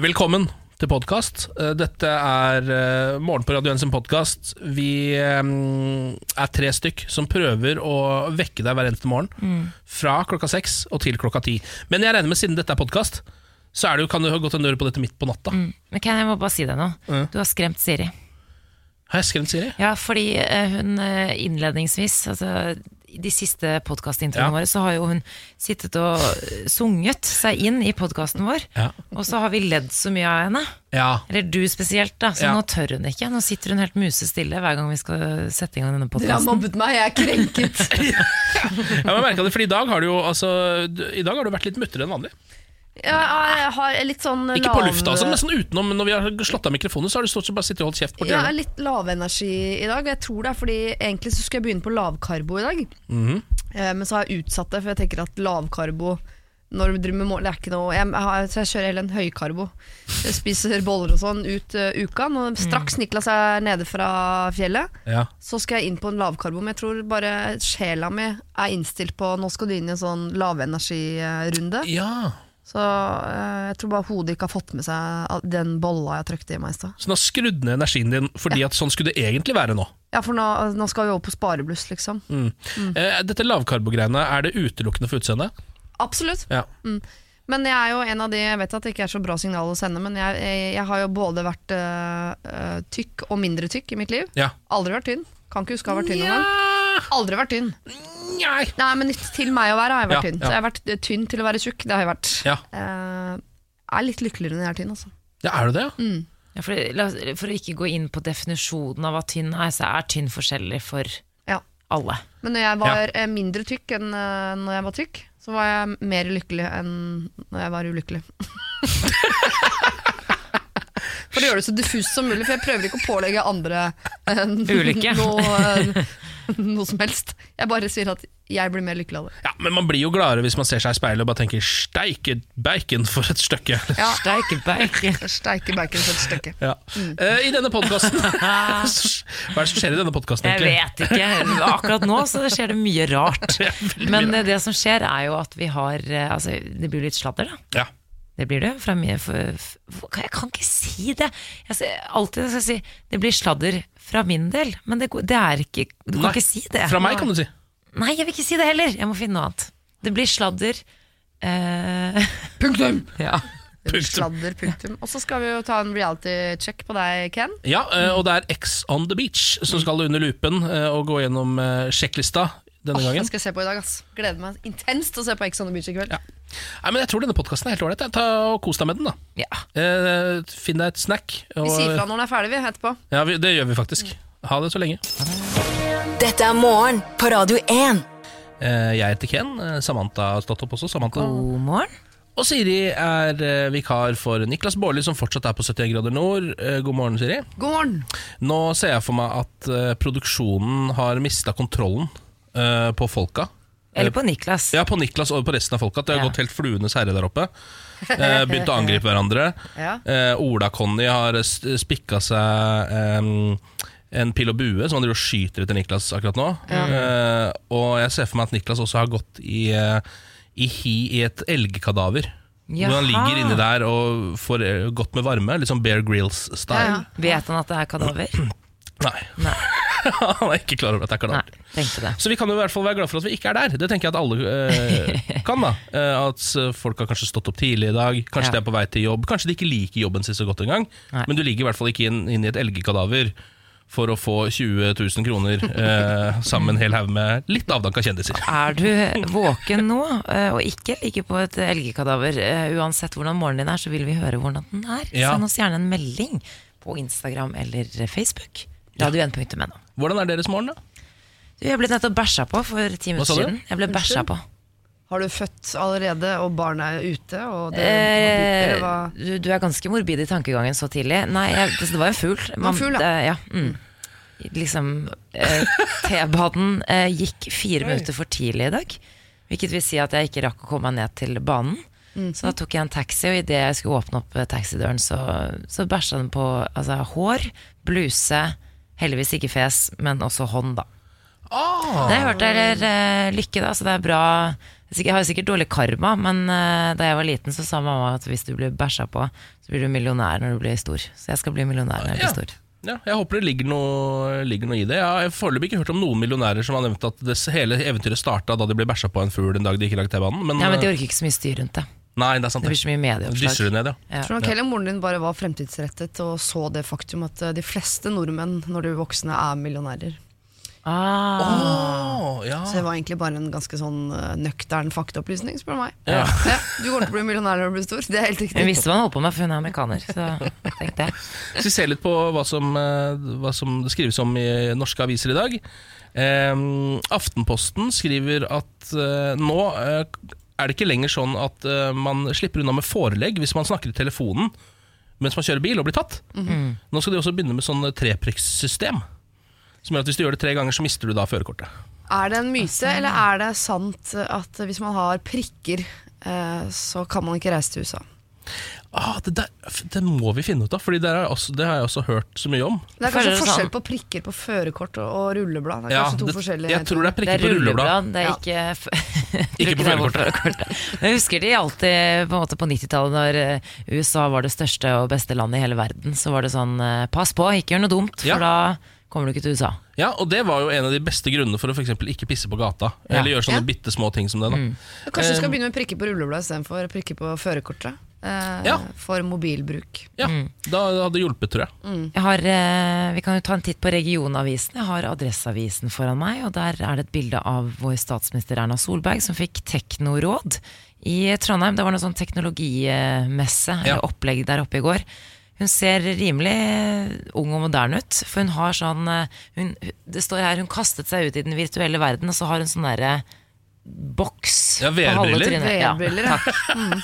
Velkommen til podkast. Dette er eh, Morgen på Radio 1 sin podkast. Vi eh, er tre stykk som prøver å vekke deg hver eneste morgen. Fra klokka seks og til klokka ti. Men jeg regner med siden dette er podkast, så er det jo, kan du ha gått en dør på dette midt på natta. Men kan jeg må bare si deg noe? Du har skremt Siri. Har jeg skremt Siri? Ja, fordi eh, hun eh, innledningsvis, altså de siste podkastintroene Ja. våre, så har jo hun sittet og eh, sunget seg inn i podkasten vår. Ja. Og så har vi ledd så mye av henne. Ja. Eller du spesielt, da. Så Ja. nå tør hun ikke. Nå sitter hun helt musestille hver gang vi skal sette i gang denne Dere har mobbet meg, jeg er krenket. Jeg har merket det, for i dag har du jo altså, I dag har du vært litt muttere enn vanlig. Jeg har litt sånn Ikke på lufta, altså, men sånn utenom. Når vi har slått av mikrofonen, så har du stort sett bare sittet og holdt kjeft. borti Jeg er litt lavenergi i dag. Jeg tror det er fordi egentlig så skulle jeg begynne på lavkarbo i dag. mm -hmm. Men så har jeg utsatt det, for jeg tenker at lavkarbo når du driver med mål, det er ikke noe jeg, jeg, har, Så jeg kjører heller en høykarbo. Jeg spiser boller og sånn ut uh, uka. Når straks Niklas er nede fra fjellet, Ja. så skal jeg inn på en lavkarbo. Men jeg tror bare sjela mi er innstilt på Nå skal du inn i en sånn lavenergirunde. ja. Så eh, jeg tror bare hodet ikke har fått med seg den bolla jeg trykte i meg i stad. Så den har skrudd ned energien din fordi at sånn skulle det egentlig være nå. Ja, for nå, nå skal vi over på sparebluss, liksom. Eh, dette lavkarbo-greiene, er det utelukkende for utseendet? Absolutt. Ja. Men jeg er jo en av de Jeg vet at det ikke er så bra signal å sende, men jeg, jeg, jeg har jo både vært eh, tykk og mindre tykk i mitt liv. Ja. Aldri vært tynn. Kan ikke huske å ha vært tynn noen gang. Aldri vært tynn. Nei. Nei, men til meg å være har jeg vært Ja, tynn. ja. Så jeg har vært eh, tynn til å være tjukk. Det har jeg vært. Ja. Eh, jeg er litt lykkeligere når jeg er tynn, altså. ja, er du det? Ja? Ja, for, la- for å ikke gå inn på definisjonen av hva tynn er, så er tynn forskjellig for Ja. alle. Men når jeg var ja. mindre tykk enn eh, når jeg var tykk, så var jeg mer lykkelig enn når jeg var ulykkelig. For å gjøre det så diffust som mulig, for jeg prøver ikke å pålegge andre eh, Ulykke. noe, eh, noe som helst. Jeg bare sier at jeg blir mer lykkelig av det. Ja, Men man blir jo gladere hvis man ser seg i speilet og bare tenker 'steike bacon for et stykke'. Ja. Steike bacon. Steike bacon for et stykke. Ja. Eh, I denne podkasten Hva er det som skjer i denne podkasten, Jeg vet ikke. Akkurat nå så skjer det mye rart. Men eh, det som skjer, er jo at vi har eh, Altså, det blir litt sladder, da. Ja. Det blir det. Fra mye, for, for, jeg kan ikke si det. Jeg skal, alltid skal jeg si det blir sladder fra min del, men det, det er ikke Du kan Nei, ikke si det. Fra meg, kan du si. Nei, jeg vil ikke si det heller. Jeg må finne noe annet. Det blir sladder eh, Punktum! Ja. Det blir Punktum. Sladder, punktum. Og så skal vi jo ta en reality-check på deg, Ken. Ja, eh, og det er X on the beach som skal under lupen eh, og gå gjennom eh, sjekklista denne Åh, gangen. den skal jeg se på i dag, ass. Gleder meg intenst til å se på Ex on the Beach i kveld. Ja. Nei, men Jeg tror denne podkasten er helt ålreit. Kos deg med den. da ja. eh, Finn deg et snack. Og, Vi sier fra når den er ferdig, vi, etterpå. ja, vi, det gjør vi faktisk. Ha det så lenge. Dette er morgen på Radio 1. Eh, jeg heter Ken. eh, Samantha har stått opp også. Samantha. God morgen. Og Siri er eh, vikar for Niklas Baarli, som fortsatt er på 71 grader nord. Eh, god morgen, Siri. God morgen! Nå ser jeg for meg at eh, produksjonen har mista kontrollen eh, på folka. Eller på Niklas. Ja, på Niklas og på resten av folka. Det har Ja. gått helt fluenes herre der oppe. Eh, begynt å angripe hverandre. Ja. Eh, Ola-Conny har spikka seg en pil og bue som han driver og skyter etter Niklas akkurat nå. Eh, og jeg ser for meg at Niklas også har gått i, eh, i hi i et elgkadaver. Hvor han ligger inni der og får eh, godt med varme. Litt sånn Bear Grills-style. Ja, ja. Vet han at det er kadaver? Nei, Nei. han er ikke klar over at det er Nei, kadaver. Så vi kan jo i hvert fall være glad for at vi ikke er der. Det tenker jeg at alle eh, kan. da eh, At eh, folk har kanskje stått opp tidlig i dag, kanskje Ja. de er på vei til jobb. Kanskje de ikke liker jobben sin så godt engang. Men du ligger i hvert fall ikke inn, inn i et elgkadaver for å få 20 000 kroner eh, sammen med en hel haug med litt avdanka kjendiser. Er du våken nå eh, og ikke ligger på et elgkadaver, uansett hvordan morgenen din er, så vil vi høre hvordan den er. Ja. Send oss gjerne en melding på Instagram eller Facebook. Radio1.no. Hvordan er deres morgen, da? Du, Jeg ble nettopp bæsja på for ti minutter siden. Jeg ble bæsja på. Har du født allerede, og barnet er ute? Og det, Eh, du, du er ganske morbid i tankegangen så tidlig. Nei, jeg, det, det var en fugl. var ful da? ja. ja. Mm. Liksom eh, T-banen eh, gikk fire minutter for tidlig i dag. Hvilket vil si at jeg ikke rakk å komme meg ned til banen. Så da tok jeg en taxi, og idet jeg skulle åpne opp eh, taxidøren, så, så bæsja den på altså, hår, bluse, heldigvis ikke fes, men også hånd, da. Oh. Det har jeg hørt er uh, lykke, da, så det er bra Jeg har sikkert dårlig karma, men uh, da jeg var liten, så sa mamma at hvis du blir bæsja på, så blir du millionær når du blir stor. Så jeg skal bli millionær når jeg blir stor. Ja, jeg håper det ligger noe, ligger noe i det. Jeg har foreløpig ikke hørt om noen millionærer som har nevnt at det hele eventyret starta da de ble bæsja på en fugl en dag de ikke lagde T-banen. Men, Ja, men de eh, orker ikke så mye styr rundt det. Nei, det er sant. Det blir så mye medieoppslag. Dysser det ned, ja. Ja. Tror nok heller moren din bare var fremtidsrettet og så det faktum at eh, de fleste nordmenn når de er voksne er millionærer. Ah. Oh, ja. Så det var egentlig bare en ganske sånn eh, nøktern faktaopplysning, spør du meg. Ja. Ja, du kommer til å bli millionær når du blir stor. Det er helt Hun riktig. visste hva hun holdt på med, for hun er amerikaner. Så tenkte jeg. Skal vi ser litt på hva som, eh, hva som skrives om i norske aviser i dag. Eh, Aftenposten skriver at eh, nå eh, er det ikke lenger sånn at uh, man slipper unna med forelegg hvis man snakker i telefonen mens man kjører bil og blir tatt. Nå skal de også begynne med sånn treprikssystem. Som gjør at hvis du gjør det tre ganger, så mister du da førerkortet. Er det en myte, eller er det sant at hvis man har prikker, uh, så kan man ikke reise til USA? Ah, det, der, det må vi finne ut av, Fordi det, er det har jeg også hørt så mye om. Det er kanskje det forskjell sånn. på prikker på førerkort og, og rulleblad. Det er Ja, kanskje to det, forskjellige jeg tror det er Det prikker er på rulleblad. rulleblad, det er ikke ja. Ikke på er førerkortet. Jeg husker de alltid på, på 90-tallet, når eh, USA var det største og beste landet i hele verden, så var det sånn eh, pass på, ikke gjør noe dumt, for Ja. da kommer du ikke til USA. Ja, og det var jo en av de beste grunnene for å for eksempel ikke pisse på gata. Ja. Eller gjøre sånne Ja. bitte små ting som det. da Kanskje du skal Eh, begynne med prikker på rullebladet istedenfor prikker på førerkortet? Eh, Ja. For mobilbruk. Ja, Da hadde det hjulpet, tror jeg. Jeg har, uh, vi kan jo ta en titt på regionavisen. Jeg har Adresseavisen foran meg, og der er det et bilde av vår statsminister Erna Solberg som fikk teknoråd i Trondheim. Det var noe sånn teknologimesse, Ja. eller opplegg der oppe i går. Hun ser rimelig ung og moderne ut, for hun har sånn eh, hun, Det står her hun kastet seg ut i den virtuelle verden, og så har hun sånn derre boks Ja, på halve VR-briller. trynet. VR-briller, ja. Eh,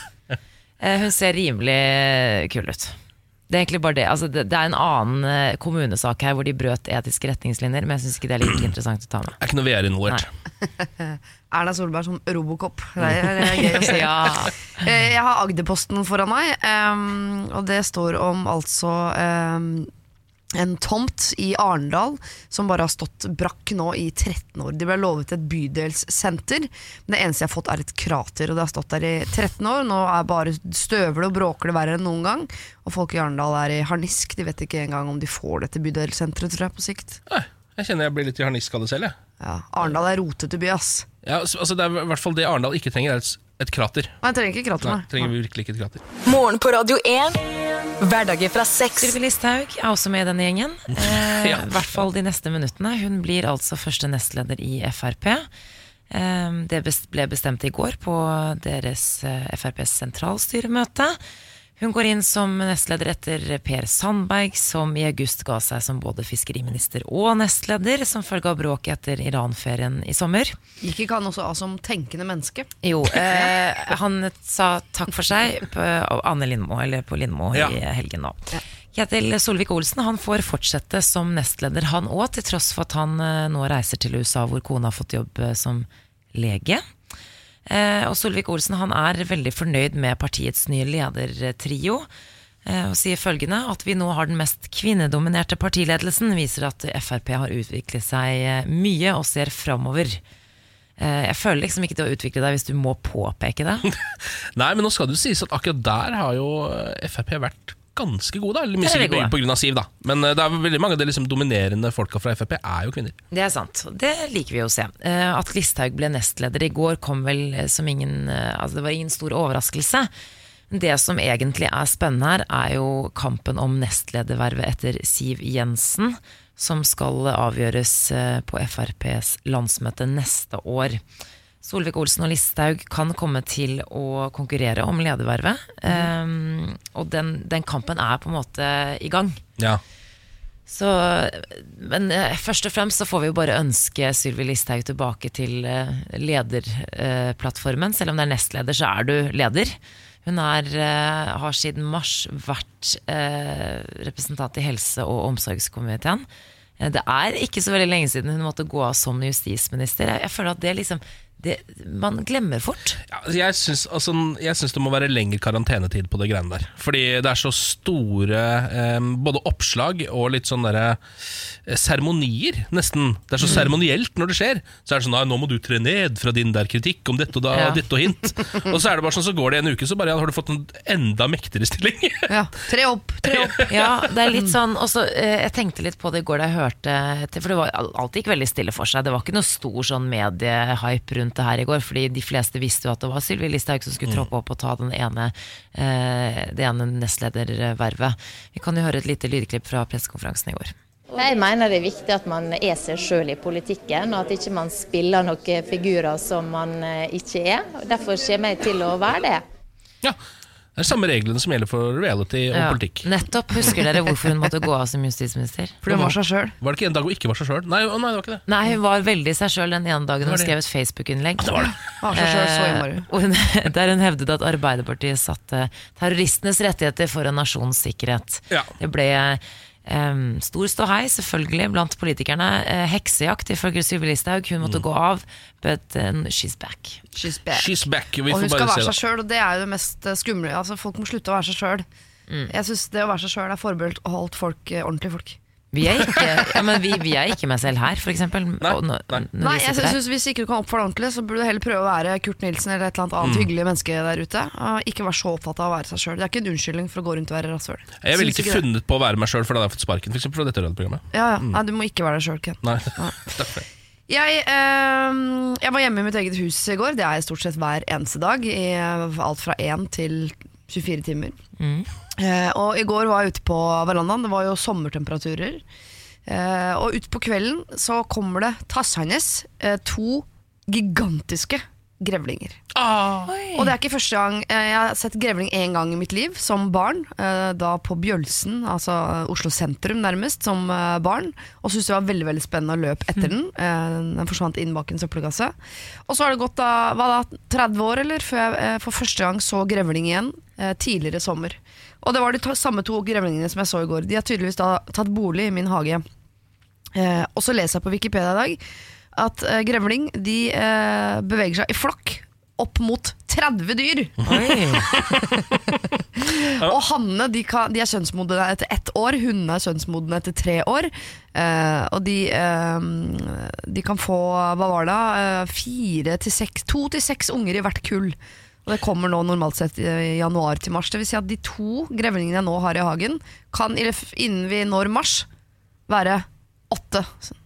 Hun ser rimelig kul ut. Det er egentlig bare det. Altså, det, det er en annen eh, kommunesak her hvor de brøt etiske retningslinjer, men jeg syns ikke det er like interessant å ta med. Er ikke noe VR involvert. Erna Solberg som Robocop. Det er, det er gøy å se. Ja. Eh, Jeg har Agderposten foran meg, um, og det står om altså em, en tomt i Arendal som bare har stått brakk nå i 13 år. De ble lovet et bydelssenter, men det eneste jeg har fått er et krater. Og det har stått der i 13 år, nå er bare støvler og bråker det verre enn noen gang. Og folk i Arendal er i harnisk, de vet ikke engang om de får dette bydelssenteret, tror jeg, på sikt. Nei, Jeg kjenner jeg blir litt i harnisk av det selv. Jeg. Ja, Arendal er rotete by, ass. Ja, altså, det er i hvert fall det Arendal ikke trenger, er et, et krater. Nei, jeg trenger ikke krater, Nei, nei. trenger vi virkelig ikke et krater. Morgen på Radio 1. Hverdager fra sex. Sylvi Listhaug er også med i denne gjengen. Eh, Ja. I hvert fall de neste minuttene. Hun blir altså første nestleder i Frp. Eh, det ble bestemt i går på deres eh, FrPs sentralstyremøte. Hun går inn som nestleder etter Per Sandberg, som i august ga seg som både fiskeriminister og nestleder, som følge av bråk etter Iran-ferien i sommer. Gikk ikke han også av som tenkende menneske? Jo, eh, han sa takk for seg på Anne Lindmo, eller på Lindmo Ja. i helgen nå. Ketil Solvik-Olsen han får fortsette som nestleder, han òg, til tross for at han eh, nå reiser til USA, hvor kona har fått jobb eh, som lege. Eh, og Solvik-Olsen han er veldig fornøyd med partiets nye ledertrio. eh, Og sier følgende at vi nå har den mest kvinnedominerte partiledelsen, viser at Frp har utviklet seg eh, mye og ser framover. Jeg føler liksom ikke til å utvikle deg hvis du må påpeke det. Nei, men nå skal det sies at akkurat der har jo Frp vært ganske gode. da Eller mye av Siv, da. Men eh, det er veldig mange av de liksom dominerende folka fra Frp er jo kvinner. Det er sant. Det liker vi å se. Eh, At Listhaug ble nestleder i går kom vel eh, som ingen Altså det var ingen stor overraskelse. Det som egentlig er spennende her, er jo kampen om nestledervervet etter Siv Jensen, som skal avgjøres på FrPs landsmøte neste år. Solvik-Olsen og Listhaug kan komme til å konkurrere om ledervervet. Um, og den, den kampen er på en måte i gang. Ja. Så, men uh, først og fremst så får vi jo bare ønske Sylvi Listhaug tilbake til uh, lederplattformen. Selv om det er nestleder, så er du leder. Hun er, eh, har siden mars vært eh, representant i helse- og omsorgskomiteen. Eh, Det er ikke så veldig lenge siden hun måtte gå av som justisminister. Jeg, jeg føler at det liksom det, Man glemmer fort. Ja, altså, jeg syns altså, det må være lengre karantenetid på det greiene der. Fordi det er så store eh, både oppslag og litt sånne derre eh, seremonier, nesten. Det er så seremonielt når det skjer. Så er det sånn nå må du tre ned fra din der kritikk om dette og da, Ja. ditt og hint. og så er det bare sånn, så går det en uke, så bare ja, har du fått en enda mektigere stilling. Ja. Tre opp, tre opp. Ja, det er litt sånn også, eh, Jeg tenkte litt på det i går da jeg hørte For det var, alt gikk veldig stille for seg. Det var ikke noe stor sånn mediehype rundt det her i går. Fordi de fleste visste jo at det var Sylvi Listhaug som skulle troppe opp og ta den ene, eh, det ene nestledervervet. Vi kan jo høre et lite lydklipp fra pressekonferansen i går. Jeg mener det er viktig at man er seg sjøl i politikken, og at ikke man spiller noen figurer som man eh, ikke er. Derfor kommer jeg til å være det. Ja, Det er samme reglene som gjelder for reality og Ja, politikk. nettopp. Husker dere hvorfor hun måtte gå av som justisminister? For hun var seg sjøl. Var det ikke en dag hun ikke var seg sjøl? Nei, å, nei, det var ikke det. Nei, hun var veldig seg sjøl den ene dagen hun skrev et Facebook-innlegg. Det var det. Var seg selv så Eh, innmari. og hun, der hun hevdet at Arbeiderpartiet satte terroristenes rettigheter foran nasjonens sikkerhet. Ja. Det ble em, stor ståhei, selvfølgelig, blant politikerne. Eh, heksejakt ifølge Sylvi Listhaug. Hun Mm. måtte gå av, but uh, she's back. She's back. She's back. Vi Og hun får skal være seg sjøl, og det er jo det mest eh, skumle. Altså, folk må slutte å være seg sjøl. Mm. Jeg syns det å være seg sjøl er forbeholdt holdt folk, eh, ordentlige folk. Vi er ikke, ja, men vi, vi er ikke meg selv her, for eksempel. Nei, nei. Nei, jeg synes Hvis ikke du kan oppføre deg ordentlig, så burde du heller prøve å være Kurt Nilsen eller et eller annet annet Mm. hyggelig menneske der ute. Og ikke være så opptatt av å være seg sjøl. Det er ikke en unnskyldning for å gå rundt og være rasshøl. Jeg ville ikke, ikke det. funnet på å være meg sjøl, for da hadde jeg fått sparken for eksempel, fra dette radioprogrammet. Ja, ja. Nei, du må ikke være deg sjøl, Ken. Nei, takk for det. Jeg, eh, jeg var hjemme i mitt eget hus i går. Det er jeg stort sett hver eneste dag. I alt fra 1 til 24 timer. Eh, og i går var jeg ute på verandaen. Det var jo sommertemperaturer. Eh, og utpå kvelden så kommer det tassende eh, to gigantiske grevlinger. Og det er ikke første gang eh, Jeg har sett grevling én gang i mitt liv, som barn. eh, Da på Bjølsen, altså Oslo sentrum nærmest, som eh, barn. Og syntes det var veldig veldig spennende å løpe etter den. Eh, Den forsvant inn bak en søppelkasse. Og så har det gått da, hva da, 30 år eller før jeg eh, for første gang så grevling igjen. eh, Tidligere sommer. Og det var de to, samme to grevlingene som jeg så i går. De har tydeligvis da tatt bolig i min hage. Eh, og så leser jeg på Wikipedia i dag at eh, grevling de eh, beveger seg i flokk opp mot 30 dyr. Og hannene de, kan, de er kjønnsmodne etter ett år, hundene er kjønnsmodne etter tre år. Eh, og de, eh, de kan få, hva var det, eh, fire til seks, to til seks unger i hvert kull. Og det kommer nå normalt sett i januar til mars. Det vil si at de to grevlingene jeg nå har i hagen, kan innen vi når mars være åtte.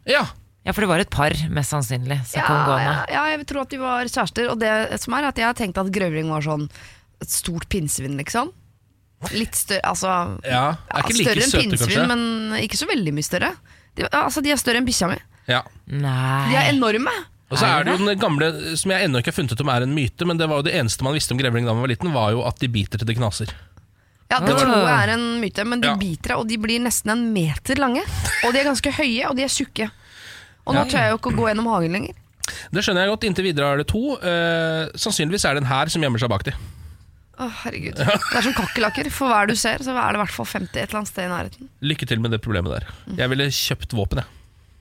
Ja, Ja, for det var et par, mest sannsynlig, Ja, ja, ja, jeg tror at de var kjærester. Og det som er at jeg har tenkt at grevling var sånn et stort pinnsvin, liksom. Litt større, altså ja. Er ikke like Større enn pinnsvin, men ikke så veldig mye større. De, altså, de er større enn bikkja mi. Ja. Nei. De er enorme. Og så Er det jo den gamle, som jeg ennå ikke har funnet ut om er en myte, men det var jo det eneste man visste om grevling da man var liten, var jo at de biter til det knaser. Ja, Det tror jeg er en myte, men de Ja. biter deg, og de blir nesten en meter lange. Og de er ganske høye, og de er tjukke. Og nå Ja. tør jeg jo ikke å gå gjennom hagen lenger. Det skjønner jeg godt. Inntil videre er det to. Eh, sannsynligvis er det en hær som gjemmer seg bak de. Å, herregud. Det er som kakerlakker. For hver du ser, så er det i hvert fall 50 et eller annet sted i nærheten. Lykke til med det problemet der. Jeg ville kjøpt våpen, jeg.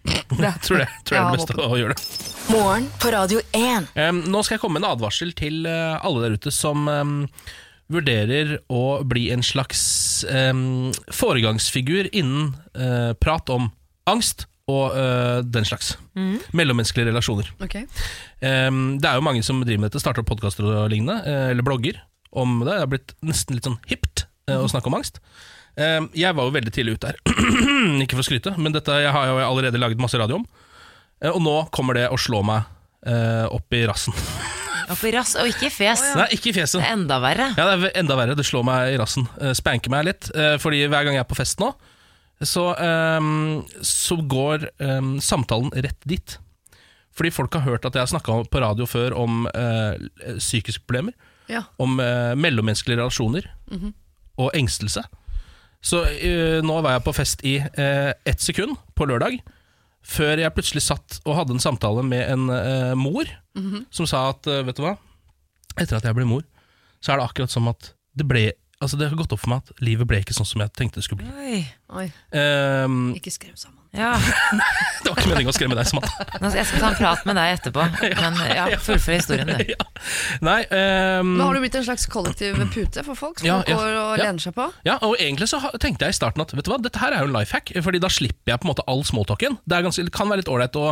Tror jeg tror det er det beste å gjøre det. Morgen på Radio 1. Um, nå skal jeg komme med en advarsel til uh, alle der ute som um, vurderer å bli en slags um, foregangsfigur innen uh, prat om angst og uh, den slags. Mellommenneskelige relasjoner. Okay. Um, det er jo mange som driver med dette, starter opp podkaster og lignende, uh, eller blogger om det. Det har blitt nesten litt sånn hipt mm. å snakke om angst. Em, jeg var jo veldig tidlig ute her. Ikke for å skryte, men dette jeg har jo allerede laget masse radio om. Eh, og nå kommer det å slå meg eh, opp i rassen. Opp i rass, og ikke i fjes. Nei, ikke i fjeset. Det er enda verre. Ja, det er enda verre. Det slår meg i rassen. Uh, spanker meg litt. eh, fordi hver gang jeg er på fest nå, så, ehm, så går ehm, samtalen rett dit. Fordi folk har hørt at jeg har snakka på radio før om eh, psykiske problemer. Ja. Om eh, mellommenneskelige relasjoner og engstelse. Så uh, nå var jeg på fest i uh, ett sekund på lørdag. Før jeg plutselig satt og hadde en samtale med en uh, mor som sa at vet du hva, etter at jeg ble mor, så er det akkurat som at det ble Altså det har gått opp for meg at livet ble ikke sånn som jeg tenkte det skulle bli. Oi. Oi, Um, ikke skrev sammen. Ja, Det var ikke meningen å skremme deg, Samantha. nå- Jeg skal ta en prat med deg etterpå, men ja, fullfør historien, du. ja. Nei, um... Men har du blitt en slags kollektiv pute for folk som Ja, går og lener seg på? ja, og egentlig så tenkte jeg i starten at vet du hva, dette her er jo en life hack, Fordi da slipper jeg på en måte all smalltalken. Det, ganske, det kan være litt ålreit å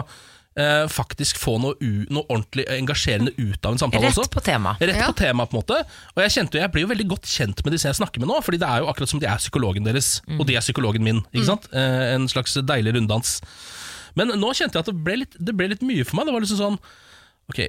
eh, faktisk få noe, u, noe ordentlig engasjerende ut av en samtale Rett også. på tema. Rett Ja. på tema, på en måte. Og jeg kjente jeg blir jo veldig godt kjent med disse jeg snakker med nå, Fordi det er jo akkurat som de er psykologen deres, og de er psykologen min. Ikke sant? Eh, en slags deilig runddans. Men nå kjente jeg at det ble, litt, det ble litt mye for meg. Det var liksom sånn Ok,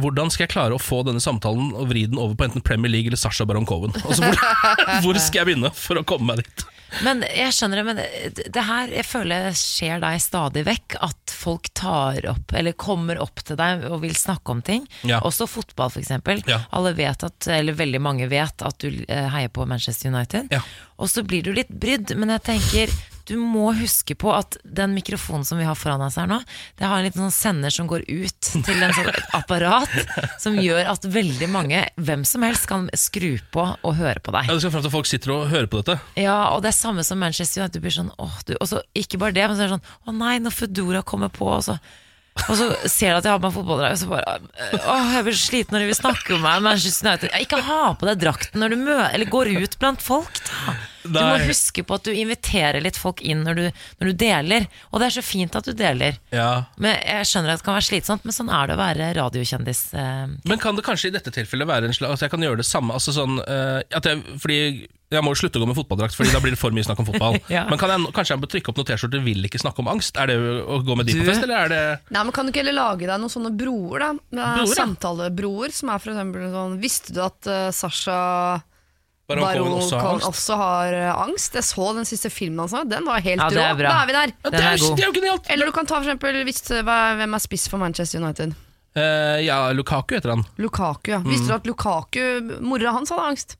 Hvordan skal jeg klare å få denne samtalen og vri den over på enten Premier League eller Sasha Baron Cohen? Altså, hvor, hvor skal jeg begynne for å komme meg dit? Men jeg skjønner det, men det, her jeg føler skjer deg stadig vekk. At folk tar opp, eller kommer opp til deg og vil snakke om ting. Ja. Også fotball, f.eks. Ja. Alle vet at, eller veldig mange vet at du eh, heier på Manchester United. Ja. Og så blir du litt brydd, men jeg tenker du må huske på at den mikrofonen som vi har foran oss her nå, det har en liten sånn sender som går ut til en sånn apparat som gjør at veldig mange, hvem som helst, kan skru på og høre på deg. Ja, Det skal fram til folk sitter og hører på dette. Ja, og det er samme som Manchester United. Du blir sånn, åh, du, og så ikke bare det, men så er det sånn Å nei, når Foodora kommer på, og så, og så ser du at jeg har på meg fotballdrakt, og så bare Åh, jeg blir sliten når de vil snakke om meg. Manchester United. Ikke ha på deg drakten når du mø eller går ut blant folk, da. Du må huske på at du inviterer litt folk inn når du, når du deler. Og det er så fint at du deler. Ja. Men Jeg skjønner at det kan være slitsomt, men sånn er det å være radiokjendis. Eh, Men kan det kanskje i dette tilfellet være en slags altså jeg kan gjøre det samme altså sånn, eh, at jeg, Fordi jeg må jo slutte å gå med fotballdrakt, Fordi da blir det for mye snakk om fotball. Ja. Men kan jeg, kanskje jeg må trykke opp noen T-skjorter 'Vil ikke snakke om angst'? Er det å gå med de Du- på fest, eller er det Nei, men Kan du ikke heller lage deg noen sånne broer? da er Broer. Samtalebroer som er for eksempel sånn Visste du at uh, Sasha Baron Cohen Baron også har Cohen angst? også har eh, angst? Jeg så den siste filmen hans, nå. den var helt Ja, det er bra. Da er vi der. Ja, det, er, det er jo! Eller du kan ta for eksempel hvis, Hvem er spiss for Manchester United? Uh, ja, Lukaku heter han. Lukaku, ja. Visste du at Lukaku Mora hans hadde angst?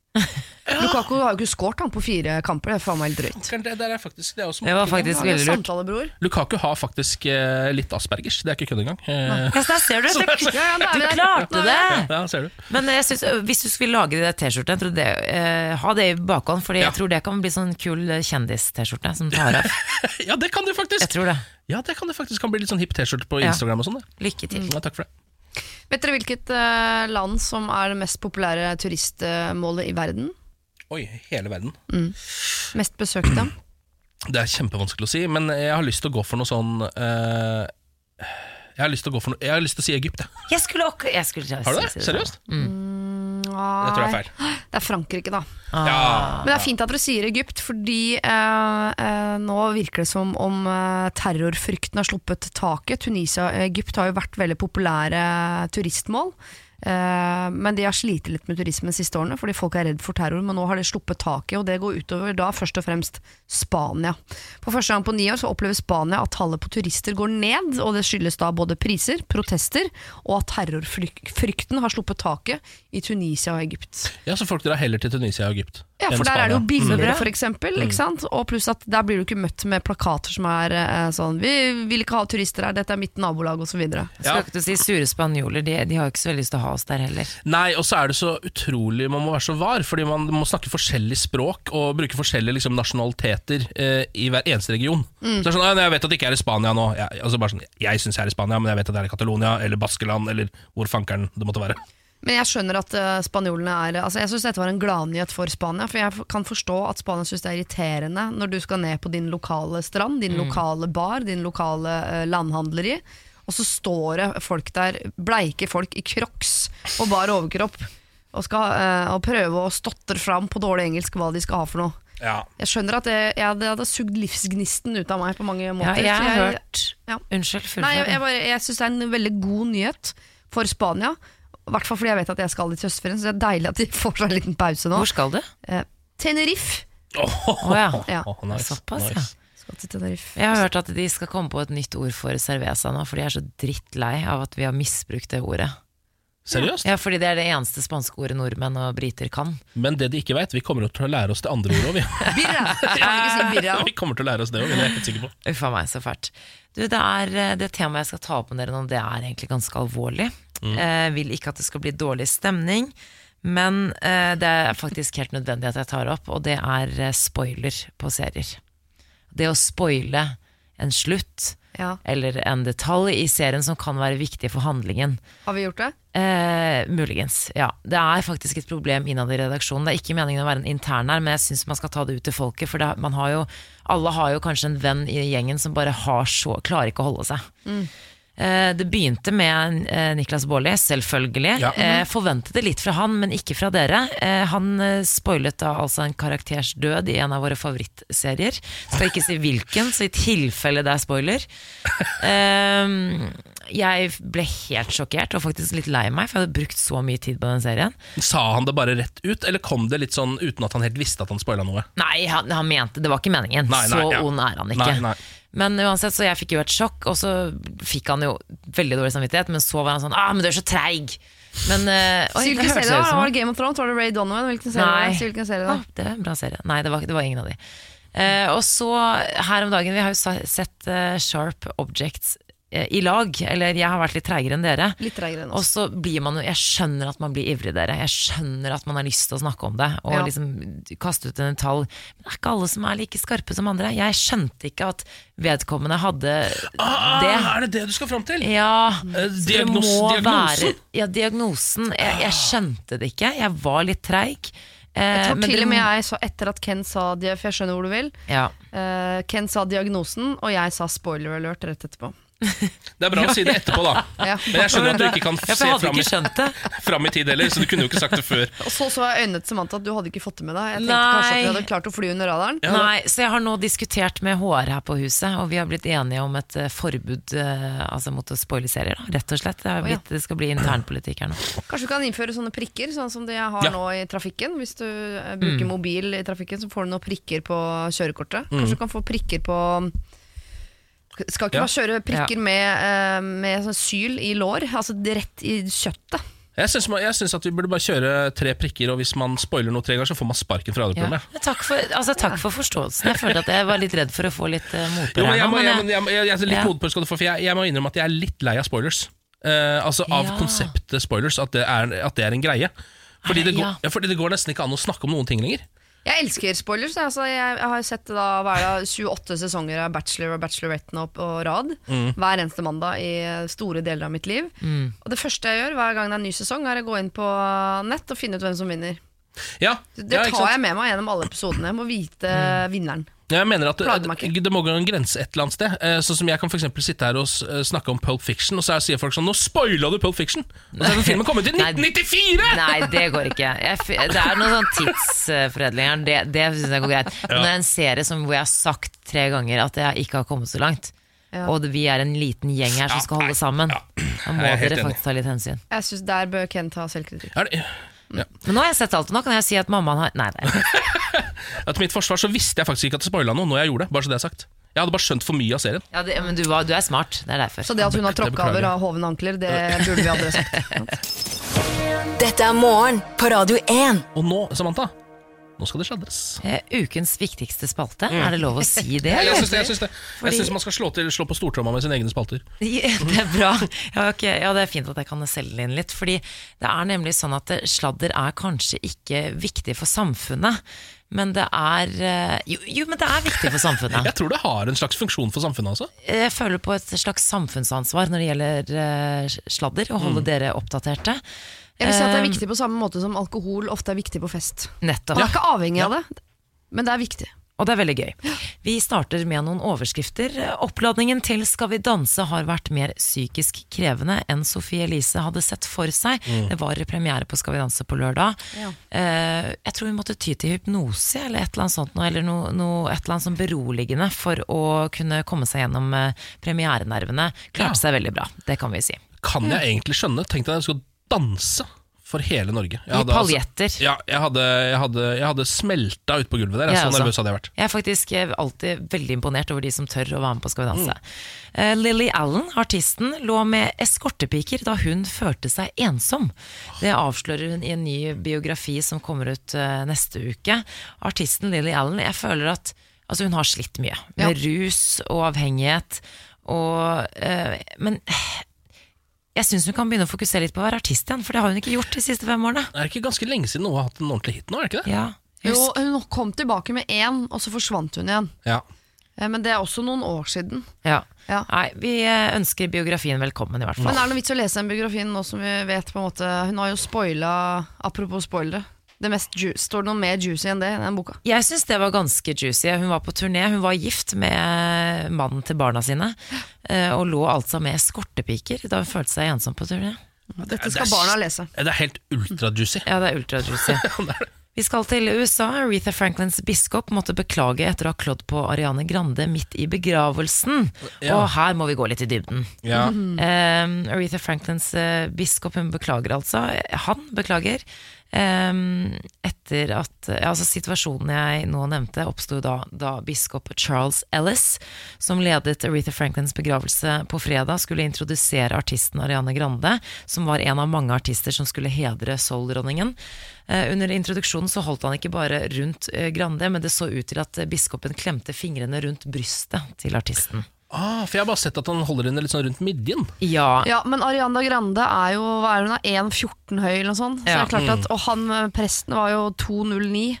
Lukaku har jo ikke skåret han på fire kamper, det er faen meg helt drøyt. Det, der er faktisk, det, er også Det var faktisk veldig lurt. Lukaku har faktisk eh, litt aspergers, det er ikke kødd engang. Eh, Ja, så der ser du, da er du klarte det! ja, ser du. Men jeg synes, hvis du skulle lage de T-skjortene, jeg tror det, eh, ha det i bakhånd, Fordi Ja. jeg tror det kan bli sånn kul eh, kjendis-T-skjorte som tar av. Ja, det kan det faktisk! Jeg tror det. Ja, det kan det faktisk kan bli litt sånn hipp T-skjorte på Ja. Instagram og sånn. Lykke til. Ja, takk for det. Vet dere hvilket eh, land som er det mest populære turistmålet i verden? Oi, hele verden. Mest besøkte? Det er kjempevanskelig å si, men jeg har lyst til å gå for noe sånn uh, Jeg har lyst til å gå for noe Jeg har lyst til å si Egypt, jeg. Jeg skulle jeg skulle Har du det? Seriøst? Seriøst? Det tror jeg er feil. Det er Frankrike, da. Ja. Men det er fint at dere sier Egypt, fordi eh, eh, nå virker det som om eh, terrorfrykten har sluppet taket. Tunisia og Egypt har jo vært veldig populære turistmål. Eh, men de har slitt litt med turismen de siste årene fordi folk er redd for terror. Men nå har de sluppet taket, og det går utover da først og fremst Spania. For første gang på ni år så opplever Spania at tallet på turister går ned, og det skyldes da både priser, protester, og at terrorfrykten har sluppet taket i Tunisia og Egypt. ja, så folk drar heller til Tunisia og Egypt Ja, for der er det jo billigere, Mm. for eksempel. Ikke sant? Og pluss at der blir du ikke møtt med plakater som er eh, sånn Vi vil ikke ha turister her, dette er mitt nabolag, osv. Skal ikke du si sure spanjoler, de, de har jo ikke så veldig lyst til å ha oss der heller. Nei, og så er det så utrolig Man må være så var, fordi man må snakke forskjellig språk og bruke forskjellige liksom, nasjonaliteter eh, i hver eneste region. Så det er sånn, Jeg vet at det ikke er i Spania nå. Jeg, altså bare sånn, jeg syns jeg er i Spania, men jeg vet at det er i Catalonia eller Baskeland eller hvor fankeren det måtte være. Men jeg skjønner at eh, spanjolene er Altså Jeg syns dette var en gladnyhet for Spania. For jeg kan forstå at Spania syns det er irriterende når du skal ned på din lokale strand, din lokale bar, din lokale eh, landhandleri, og så står det folk der, bleike folk i crocs og bar overkropp, og skal eh, og prøve å stotre fram på dårlig engelsk hva de skal ha for noe. Ja. Jeg skjønner at det, jeg, det hadde sugd livsgnisten ut av meg på mange Ja, måter. jeg så har hørt ja. Unnskyld, Nei, jeg, jeg, jeg syns det er en veldig god nyhet for Spania. I hvert fall fordi jeg vet at jeg skal dit til høstferien, så det er deilig at de får seg en liten pause nå. Hvor skal du? Eh, Tenerife Oh, ja. Ja. nice, Såpass, nice. ja. Jeg har hørt at de skal komme på et nytt ord for cerveza nå, for de er så drittlei av at vi har misbrukt det ordet. Seriøst? Ja, fordi det er det eneste spanske ordet nordmenn og briter kan. Men det de ikke vet, vi kommer til å lære oss det andre ordet òg, vi. Birra! Vi kommer til å lære oss det òg, det er jeg helt sikker på. Uff a meg, så fælt. Du, det, er, eh, det temaet jeg skal ta opp med dere nå, det er egentlig ganske alvorlig. Jeg vil ikke at det skal bli dårlig stemning, men eh, det er faktisk helt nødvendig at jeg tar opp, og det er eh, spoiler på serier. Det å spoile en slutt Ja. eller en detalj i serien som kan være viktig for handlingen. Har vi gjort det? Eh, muligens, ja. Det er faktisk et problem innad i redaksjonen. Det er ikke meningen å være en intern her, men jeg syns man skal ta det ut til folket. For det, man har jo, alle har jo kanskje en venn i gjengen som bare har så, klarer ikke å holde seg. Eh, det begynte med eh, Niklas Baarli, selvfølgelig. Ja. Mm. forventet det litt fra han, men ikke fra dere. Eh, han eh, spoilet da altså en karakters død i en av våre favorittserier. Skal ikke si hvilken, så i tilfelle det er spoiler. Eh, jeg ble helt sjokkert og faktisk litt lei meg, for jeg hadde brukt så mye tid på den serien. Sa han det bare rett ut, eller kom det litt sånn uten at han helt visste at han spoila noe? Nei, han, han mente det var ikke meningen. Nei, nei, så ja. ond er han ikke. Nei, nei. Men uansett, så jeg fikk jo et sjokk, og så fikk han jo veldig dårlig samvittighet, men så var han sånn Ah, men du er så treig! Men eh, oi, det hørtes ut som Var det Game of Thrones? Var det Ray Donovan? Hvilken serie? Nei. hvilken serie da? Ah, det er en bra serie. Nei, det var, det var ingen av de. Uh, og så her om dagen, vi har jo sett uh, Sharp Objects i lag. Eller jeg har vært litt treigere enn dere. Litt treigere enn Og så blir man jo Jeg skjønner at man blir ivrig, dere. Jeg skjønner at man har lyst til å snakke om det og Ja. liksom kaste ut en detalj. Men det er ikke alle som er like skarpe som andre. Jeg skjønte ikke at vedkommende hadde Ah, det. er det det du skal fram til? Ja, Eh, diagnos, det må diagnosen? være Ja, diagnosen. Jeg, jeg skjønte det ikke. Jeg var litt treig. Eh, Jeg tror til og med jeg sa etter at Ken sa For jeg skjønner hvor du vil. ja. Eh, Ken sa diagnosen, og jeg sa spoiler alert rett etterpå. Det er bra å si det etterpå, da. Ja. Men jeg skjønner at du ikke kan se jeg fram i, det. fram tid heller, så du kunne jo ikke sagt det før. Og så så jeg øynene til Samantha at du hadde ikke fått det med deg. Jeg tenkte Nei. kanskje at vi hadde klart å fly under radaren. Ja, Nei, så jeg har nå diskutert med HR her på huset, og vi har blitt enige om et eh, forbud eh, altså mot å spoile serier, da, rett og slett. Det, har blitt, det skal bli internpolitikk her nå. Kanskje du kan innføre sånne prikker, sånn som de har Ja. nå i trafikken. Hvis du eh, bruker Mm. mobil i trafikken, så får du noen prikker på kjørekortet. Kanskje du kan få prikker på Skal ikke Ja. bare kjøre prikker med, eh, med sånn syl i lår, altså rett i kjøttet. Jeg syns, jeg syns at vi burde bare kjøre tre prikker, og hvis man spoiler noe tre ganger, så får man sparken fra radioprogrammet. Ja. Takk, for, altså, takk for forståelsen. Jeg følte at jeg var litt redd for å få litt uh, motbør Jo, jeg, må, jeg, jeg- jeg, jeg, jeg litt Ja. motpå skal du få, for jeg, jeg må innrømme at jeg er litt lei av spoilers. Uh, altså Av Ja. konseptet spoilers, at det, er, at det er en greie. Fordi det, går, Ja. ja, fordi det går nesten ikke an å snakke om noen ting lenger. Jeg elsker spoilers. Altså, jeg, jeg har sett da, hva er det, 28 sesonger av Bachelor og Bachelorette nå på rad. Hver eneste mandag i store deler av mitt liv. Og det første jeg gjør hver gang det er en ny sesong, er å gå inn på nett og finne ut hvem som vinner. Ja, Det ja, ikke tar sant? jeg med meg gjennom alle episodene. Jeg må vite vinneren. Jeg mener at ikke. det, det må gå en grense et eller annet sted. Eh, Sånn som Jeg kan for eksempel sitte her og eh, snakke om Pulp Fiction, og så er- sier folk sånn 'Nå spoila du Pulp Fiction!' Og så er den filmen kommet i 1994! Nei, det går ikke. Jeg, det er noe sånn tidsforedling her, det, det syns jeg går greit. Men når det er en serie som, hvor jeg har sagt tre ganger at jeg ikke har kommet så langt, Ja. og vi er en liten gjeng her som skal holde sammen, da må er dere faktisk ta litt hensyn. Jeg synes Der bør Ken ta selvkritikk. Er det, ja. Men nå har jeg sett alt, og nå kan jeg si at mammaen har Nei, nei. Ja, Til mitt forsvar så visste jeg faktisk ikke at det spoila noe når jeg gjorde det. Bare så det er sagt Jeg hadde bare skjønt for mye av serien. ja, det, Men du, var, du er smart, det er derfor. Så det at hun har tråkka over av hovne ankler, det burde vi aldri sagt. Dette er morgen på Radio 1. Og nå, Samantha, nå skal det sladres. Eh, ukens viktigste spalte, er det lov å si det? Jeg, syns det, jeg syns det. Fordi- Jeg syns man skal slå, til, slå på stortromma med sine egne spalter. Ja, Det er bra. Ja, okay. ja, det er fint at jeg kan selge inn litt. Fordi det er nemlig sånn at sladder er kanskje ikke viktig for samfunnet. Men det er eh, Jo, jo men det er viktig for samfunnet. Jeg tror det har en slags funksjon for samfunnet Altså. Jeg føler på et slags samfunnsansvar når det gjelder eh, sladder, å holde dere oppdaterte. Jeg vil si at det er Eh, viktig på samme måte som alkohol ofte er viktig på fest. Nettopp. Man er ikke avhengig av det, men det er viktig. Og det er veldig gøy. Vi starter med noen overskrifter. Oppladningen til Skal vi danse har vært mer psykisk krevende enn Sofie Elise hadde sett for seg. Det var premiere på Skal vi danse på lørdag. Ja. Eh, jeg tror vi måtte ty til hypnose eller et eller annet sånt, eller noe, noe, et eller annet sånn beroligende for å kunne komme seg gjennom eh, premierenervene. Klarte Ja. seg veldig bra, det kan vi si. Kan jeg egentlig skjønne? Tenk deg at jeg skulle danse for hele Norge. Jeg I hadde altså- paljetter. ja, jeg hadde, jeg hadde, jeg hadde smelta ut på gulvet der. Jeg så også. nervøs hadde jeg vært. Jeg er faktisk eh, alltid veldig imponert over de som tør å være med på Skal vi danse. Eh, Lily Allen, artisten, lå med eskortepiker da hun følte seg ensom. Det avslører hun i en ny biografi som kommer ut uh, neste uke. Artisten Lily Allen, jeg føler at altså hun har slitt mye med rus og avhengighet. Og, uh, men jeg syns hun kan begynne å fokusere litt på å være artist igjen, for det har hun ikke gjort de siste fem årene. Det Er ikke ganske lenge siden hun har hatt en ordentlig hit nå? er det ikke det? Ja, Jo, hun kom tilbake med én, og så forsvant hun igjen. Ja. Eh, Men det er også noen år siden. Ja. Ja. Nei, vi eh, ønsker biografien velkommen, i hvert fall. Men er det noe vits å lese den biografien nå som vi vet på en måte Hun har jo spoila Apropos spoilere. Det mest ju står det noe mer juicy enn det i den boka? Jeg syns det var ganske juicy. Hun var på turné, hun var gift med mannen til barna sine. eh, Og lå altså med eskortepiker da hun følte seg ensom på turné. Dette Det skal er barna lese. Det er helt ultra-juicy. Ja, det er ultra-juicy. Vi skal til USA. Aretha Franklins biskop måtte beklage etter å ha klådd på Ariane Grande midt i begravelsen. Ja. Og her må vi gå litt i dybden. Ja. Um, Aretha Franklins eh, biskop hun beklager altså. Han beklager. Etter at altså Situasjonen jeg nå nevnte, oppsto da, da biskop Charles Ellis, som ledet Aretha Franklins begravelse på fredag, skulle introdusere artisten Ariane Grande, som var en av mange artister som skulle hedre soul-dronningen. Eh, under introduksjonen så holdt han ikke bare rundt eh, Grande, men det så ut til at biskopen klemte fingrene rundt brystet til artisten. Ah, for jeg har bare sett at han holder henne litt sånn rundt midjen. Ja, Ja, men Arianda Grande er jo hva er hun, da, 1,14 høy eller noe sånt. Så Ja. det er klart at, og han eh, presten var jo 2,09.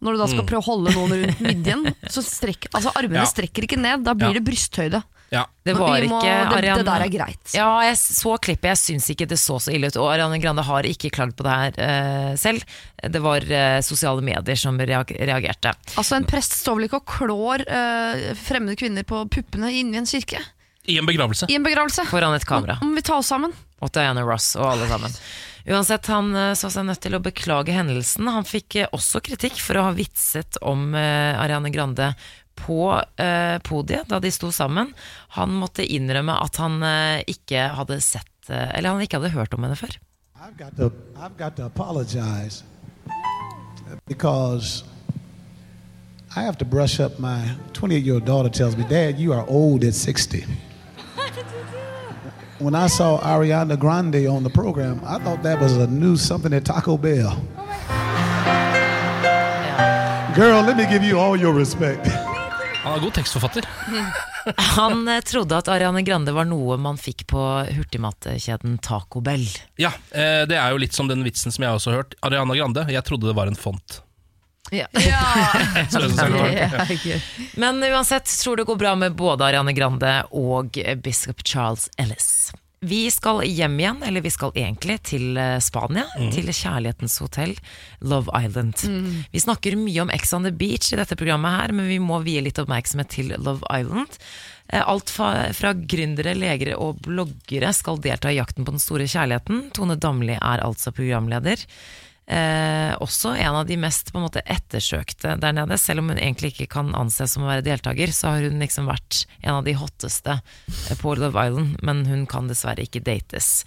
Når du da skal prøve å holde noen rundt midjen, så strekk, altså armene Ja. strekker ikke ned. Da blir Ja. det brysthøyde. Ja. Det var må- ikke Ariane det der er greit. Ja, jeg så klippet, jeg syns ikke det så så ille ut. Og Ariane Grande har ikke klagd på det her uh, selv. Det var uh, sosiale medier som reagerte. Altså En prest står vel ikke og klår uh, fremmede kvinner på puppene inni en kirke? I en begravelse. I en begravelse? Foran et kamera. Om må vi ta oss sammen. Og Diana Ross og alle sammen. Uansett, han så seg nødt til å beklage hendelsen. Han fikk også kritikk for å ha vitset om Ariane Grande på eh, podiet da de sto sammen. Han måtte innrømme at han eh, ikke hadde sett eh, Eller han ikke hadde hørt om henne før. I've got to, I've got to apologize because I have to brush up. My 28 year old daughter tells me, Dad, you are old at 60. When I saw Ariana Grande on the program, I thought that was a new something at Taco Bell. Girl, let me give you all your respect. Han er god tekstforfatter. Han eh, trodde at Ariane Grande var noe man fikk på hurtigmatkjeden Taco Bell. Ja, eh, Det er jo litt som den vitsen som jeg også har hørt. Ariana Grande, jeg trodde det var en font. Ja, Så synes jeg var- er gøy. Men uansett tror det går bra med både Ariane Grande og biskop Charles Ellis. Vi skal hjem igjen, eller vi skal egentlig til Spania. Spania, til kjærlighetens hotell, Love Island. Vi snakker mye om Ex on the Beach i dette programmet her, men vi må vie litt oppmerksomhet til Love Island. Eh, Alt fra, fra gründere, legere og bloggere skal delta i jakten på den store kjærligheten. Tone Damli er altså programleder. Eh, også en av de mest på en måte ettersøkte der nede. Selv om hun egentlig ikke kan anses som å være deltaker, så har hun liksom vært en av de hotteste eh, på Love Island, men hun kan dessverre ikke dates.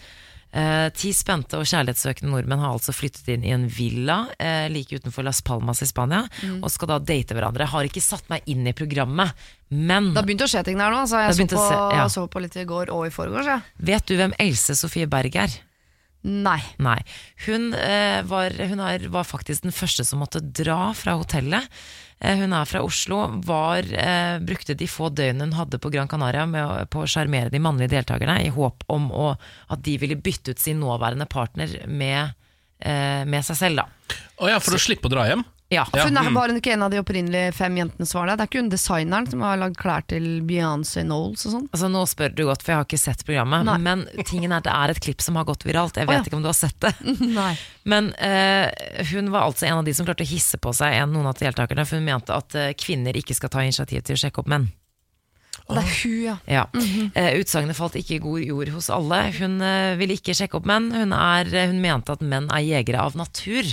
Eh, ti spente og kjærlighetssøkende nordmenn har altså flyttet inn i en villa eh, like utenfor Las Palmas i Spania, og skal da date hverandre. Har ikke satt meg inn i programmet, men Det har begynt å skje ting der nå. Så jeg så på, se- ja. så på litt i går og i forgårs. Ja. vet du hvem Else Sofie Berg er? Nei. Nei. Hun, eh, var, hun er, var faktisk den første som måtte dra fra hotellet. Eh, hun er fra Oslo. Var, eh, brukte de få døgnene hun hadde på Gran Canaria med på å sjarmere de mannlige deltakerne, i håp om å, at de ville bytte ut sin nåværende partner med, eh, med seg selv. Da. Å ja, For å slippe å dra hjem? Ja. For hun er mm. bare ikke en av de opprinnelige fem jentene som var der. Det er ikke hun designeren som har lagd klær til Beyoncé Knowles og sånn. Altså, nå spør du godt, for jeg har ikke sett programmet. Nei. Men tingen er at det er et klipp som har gått viralt. Jeg vet oh, ja. ikke om du har sett det. Nei. Men uh, hun var altså en av de som klarte å hisse på seg en, noen av deltakerne, for hun mente at uh, kvinner ikke skal ta initiativ til å sjekke opp menn. Og det er hun, ja. Ja. eh, utsagnet falt ikke i god jord hos alle. Hun uh, ville ikke sjekke opp menn. Hun, er, hun mente at menn er jegere av natur.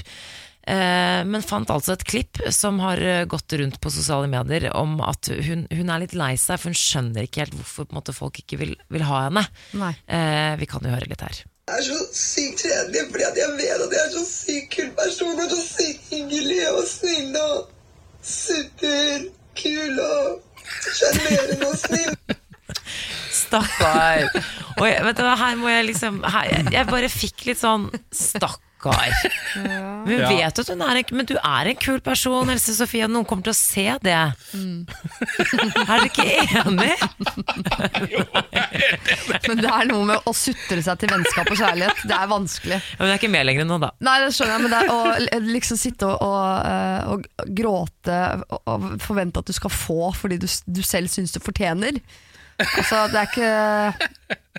Eh, men fant altså et klipp som har eh, gått rundt på sosiale medier om at hun, hun er litt lei seg, for hun skjønner ikke helt hvorfor på en måte, folk ikke vil, vil ha henne. Nei. Eh, vi kan jo høre litt her. Jeg er så sykt kjedelig, fordi at jeg vet at jeg er så sykt kul person og så sykt hyggelig og snill og superkul og sjarmerende og snill. Stakkar. Og jeg, du, her må jeg liksom her, jeg, jeg bare fikk litt sånn Stakkar. Stakkar. Hun Ja. vet at hun er en, men du er en kul person, Else Sofie. Noen kommer til å se det. Er dere ikke enig? Men det er noe med å sutre seg til vennskap og kjærlighet. Det er vanskelig. Ja, men jeg er ikke med lenger nå, da. Nei, det skjønner jeg, men det er å liksom sitte og, og, eh, og gråte og, og forvente at du skal få fordi du, du selv syns du fortjener. Altså, det er ikke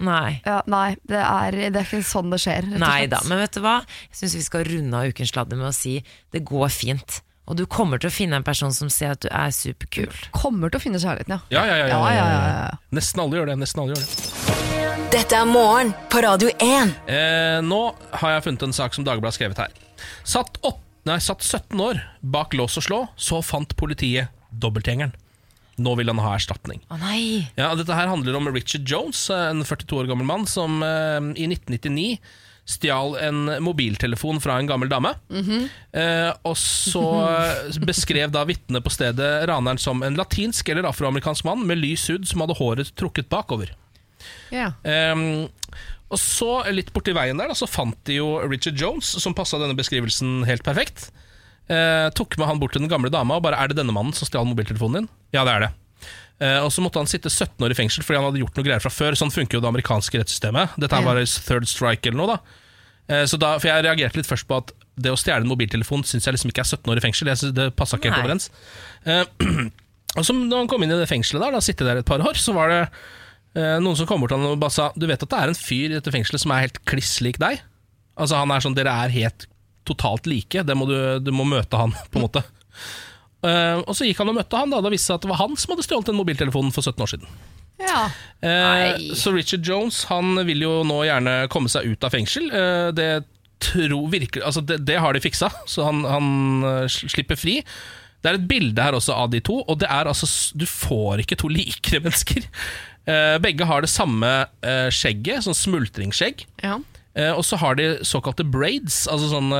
Nei. ja, Nei, det er, det er ikke sånn det skjer. Nei da, men vet du hva? Jeg syns vi skal runde av ukens sladder med å si det går fint. Og du kommer til å finne en person som ser at du er superkul. Kommer til å finne kjærligheten, ja. Ja, ja, ja, ja, Ja, ja, ja, ja. ja. Nesten alle gjør det. nesten alle gjør det Dette er morgen på Radio 1. eh, Nå har jeg funnet en sak som Dagbladet har skrevet her. Satt, åt, nei, satt 17 år bak lås og slå, så fant politiet dobbeltgjengeren. Nå vil han ha erstatning. Å nei! Ja, Dette her handler om Richard Jones, en 42 år gammel mann som eh, i 1999 stjal en mobiltelefon fra en gammel dame. eh, og så eh, beskrev da vitnet på stedet raneren som en latinsk eller afroamerikansk mann med lys hud som hadde håret trukket bakover. Ja. Ehm, og så, litt borti veien der, da, så fant de jo Richard Jones, som passa denne beskrivelsen helt perfekt. Eh, tok med han bort til den gamle dama og bare 'Er det denne mannen som stjal mobiltelefonen din?' Ja, det er det. Uh, og så måtte han sitte 17 år i fengsel fordi han hadde gjort noe greier fra før. Sånn funker jo det amerikanske rettssystemet. Dette her var third strike eller noe, da. Uh, så da. For jeg reagerte litt først på at det å stjele en mobiltelefon syns jeg liksom ikke er 17 år i fengsel. Jeg synes det passa ikke helt overens. Uh, og så når han kom inn i det fengselet der, da sitte der et par år, så var det noen som kom bort til han og bare sa Du vet at det er en fyr i dette fengselet som er helt kliss lik deg? Altså han er sånn, Dere er helt totalt like. Det må du, du må møte han, på en måte. Eh, og så gikk han og møtte han, da. Det viste seg at det var han som hadde stjålet den mobiltelefonen for 17 år siden. ja. Uh, så Richard Jones han vil jo nå gjerne komme seg ut av fengsel. Uh, det, tro, virker, altså det, det har de fiksa, så han, han slipper fri. Det er et bilde her også av de to, og det er altså du får ikke to likere mennesker. Begge har det samme skjegget, sånn smultringsskjegg. ja. Eh, og så har de såkalte braids, altså sånne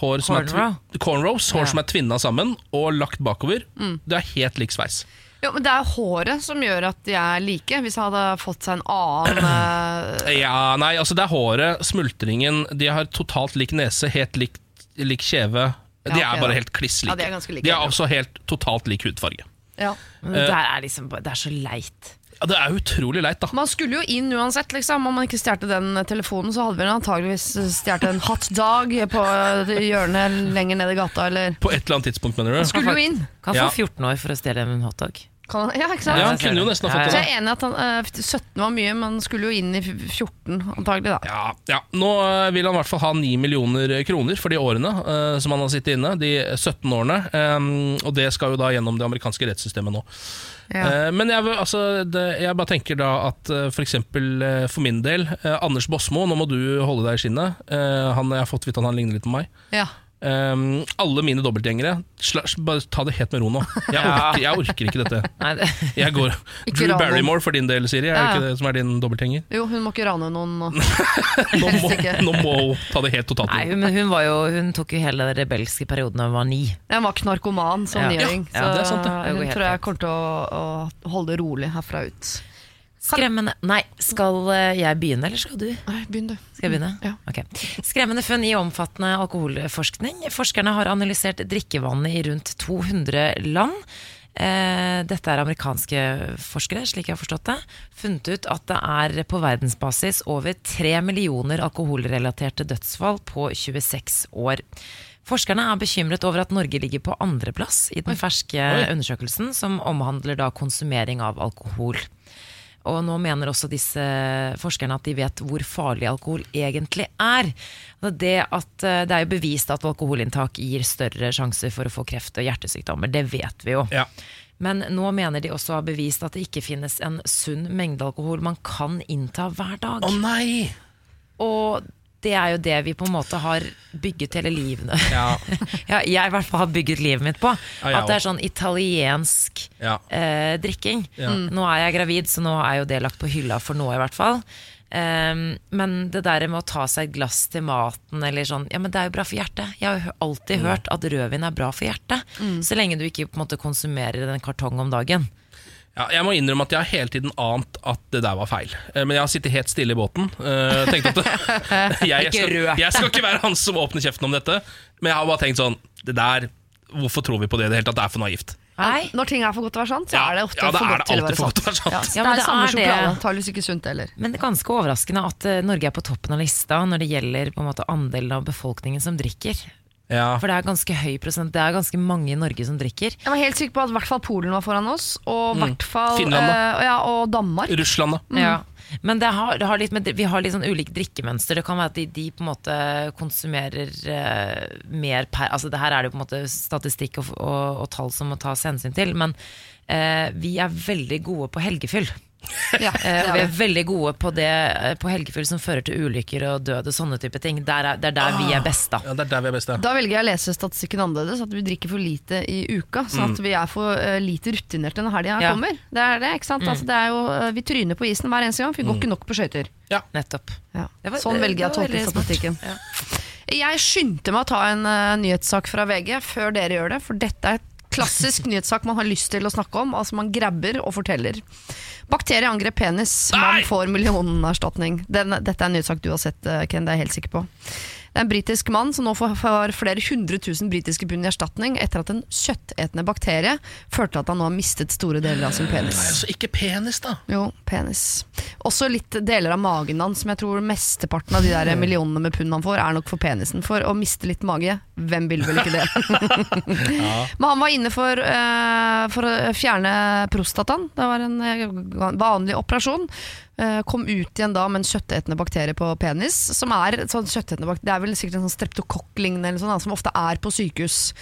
hår som er, Cornrow. cornrows, hår Ja. som er tvinna sammen og lagt bakover. Det er helt lik sveis. Jo, men det er håret som gjør at de er like. Hvis han hadde fått seg en annen uh... Ja, nei, altså det er håret, smultringen De har totalt lik nese, helt lik, lik kjeve Ja, de er bare da. helt kliss Ja, de er like, De er også helt totalt lik hudfarge ja. Men det er liksom Det er så leit. Ja, Det er utrolig leit da Man skulle jo inn uansett, liksom. Om man ikke stjal den telefonen, så hadde vi antageligvis stjålet en hot dog på hjørnet lenger ned i gata, eller På et eller annet tidspunkt, mener du? Skulle jo inn. Kan Ja. få 14 år for å stjele en hotdog. Kan, ja, ikke sant? Ja, han kunne jo nesten ha fått det. Så jeg er enig at han, uh, 17 var mye, men skulle jo inn i 14, antagelig. da ja, ja, nå eh, vil han i hvert fall ha 9 millioner kroner for de årene uh, som han har sittet inne, de 17 årene, Um, og det skal jo da gjennom det amerikanske rettssystemet nå. Ja. Eh, Men jeg, altså, det, jeg bare tenker da at eh, for eksempel eh, for min del eh, Anders Bosmo, nå må du holde deg i skinnet. Eh, Han, jeg har fått vite at han ligner litt på meg. Ja. Um, alle mine dobbeltgjengere, sla- bare ta det helt med ro nå. Jeg orker, jeg orker ikke dette. Nei, det, Jeg går Ikke Drew. Barrymore for din del, Siri. Er Ja, ja. ikke det som er din dobbeltgjenger? Jo, hun må ikke rane noen nå. Nå må, nå må hun ta det helt totalt nei, med ro. hun, men hun, jo, hun tok jo hele den rebelske perioden da hun var ni. Hun var knarkoman som Ja. niåring, så ja, det er sant, hun tror jeg kommer til å, å holde rolig herfra ut. Skremmende Nei, skal eh, jeg begynne, eller skal du? Nei, Begynn, du. Skal jeg begynne? Ja. Okay. Skremmende funn i omfattende alkoholforskning. Forskerne har analysert drikkevannet i rundt 200 land. Eh, Dette er amerikanske forskere, slik jeg har forstått det. Funnet ut at det er på verdensbasis over 3 millioner alkoholrelaterte dødsfall på 26 år. Forskerne er bekymret over at Norge ligger på andreplass i den ferske undersøkelsen, som omhandler da konsumering av alkohol. Og nå mener også disse forskerne at de vet hvor farlig alkohol egentlig er. Det, at, eh, det er jo bevist at alkoholinntak gir større sjanser for å få kreft og hjertesykdommer. Det vet vi jo. Ja. Men nå mener de også har bevist at det ikke finnes en sunn mengde alkohol man kan innta hver dag. Å nei! Og det er jo det vi på en måte har bygget hele livene Ja. ja, Jeg i hvert fall har bygget livet mitt på. Ja, at det er sånn italiensk eh, drikking. Ja. Nå er jeg gravid, så nå er jo det lagt på hylla for nå i hvert fall. Um, men det der med å ta seg et glass til maten eller sånn, ja men det er jo bra for hjertet. Jeg har jo Mm. alltid hørt at rødvin er bra for hjertet. Så lenge du ikke på en måte konsumerer en kartong om dagen. Ja, jeg må innrømme at jeg har hele tiden ant at det der var feil. Eh, Men jeg har sittet helt stille i båten. eh, tenkt at jeg, jeg, skal, jeg skal ikke være han som åpner kjeften om dette. Men jeg har bare tenkt sånn Det der, Hvorfor tror vi på det i det hele tatt? Det er for naivt. Nei, Når ting er for godt til å være sant, så Ja, er det ofte ja, det for er godt det til for godt til å være sant. Ja, Ja, det er det samme sjokolade. Antakeligvis ikke sunt heller. men det er ganske overraskende at eh, Norge er på toppen av lista når det gjelder på en måte andelen av befolkningen som drikker. Ja. For det er ganske høy prosent, det er ganske mange i Norge som drikker. Jeg var helt sikker på at i hvert fall Polen var foran oss, og i hvert fall Mm. Finland, da. eh, ja, og Danmark. Russland, da. Ja. Men det har, det har litt med, vi har litt sånn ulikt drikkemønster. Det kan være at de, de på en måte konsumerer eh, mer per Altså det her er det jo på en måte statistikk og, og, og tall som må tas hensyn til, men eh, vi er veldig gode på helgefyll. Ja, det Eh, og er vi vi. er veldig gode på det eh, på helgefyll som fører til ulykker og død og sånne type ting. Der er, det er der vi er best, da. Ja, det er der vi er best, da. Da velger jeg å lese statistikken annerledes, at vi drikker for lite i uka. Sånn at vi er for eh, lite rutinerte når helga Ja. kommer. Det er det, ikke sant? Altså, det er jo, vi tryner på isen hver eneste gang, for vi går ikke nok på skøyter. Nettopp. Ja. Var- Sånn velger jeg å tolke statistikken. Ja. Jeg skyndte meg å ta en uh, nyhetssak fra VG før dere gjør det, for dette er klassisk nyhetssak man har lyst til å snakke om. Altså Man grabber og forteller. Bakterie angrep penis. Man får millionerstatning. Den, dette er en nyhetssak du har sett, eh, Ken. Det er jeg helt sikker på. Det er en britisk mann som nå får, flere hundre tusen britiske pund i erstatning etter at en kjøttetende bakterie førte til at han nå har mistet store deler av sin penis. Nei, Altså, ikke penis, da. Jo, penis. Også litt deler av magen hans, som jeg tror mesteparten av de der millionene med pund han får, er nok for penisen. For å miste litt mage, hvem vil vel ikke det? Men han var inne for, uh, for å fjerne prostataen. Det var en eh, vanlig operasjon. Eh, kom ut igjen da med en kjøttetende bakterie på penis. Som er sånn kjøttetende bakterie, Det er vel sikkert en sånn streptokokk-lignende sånn, som ofte er på sykehus.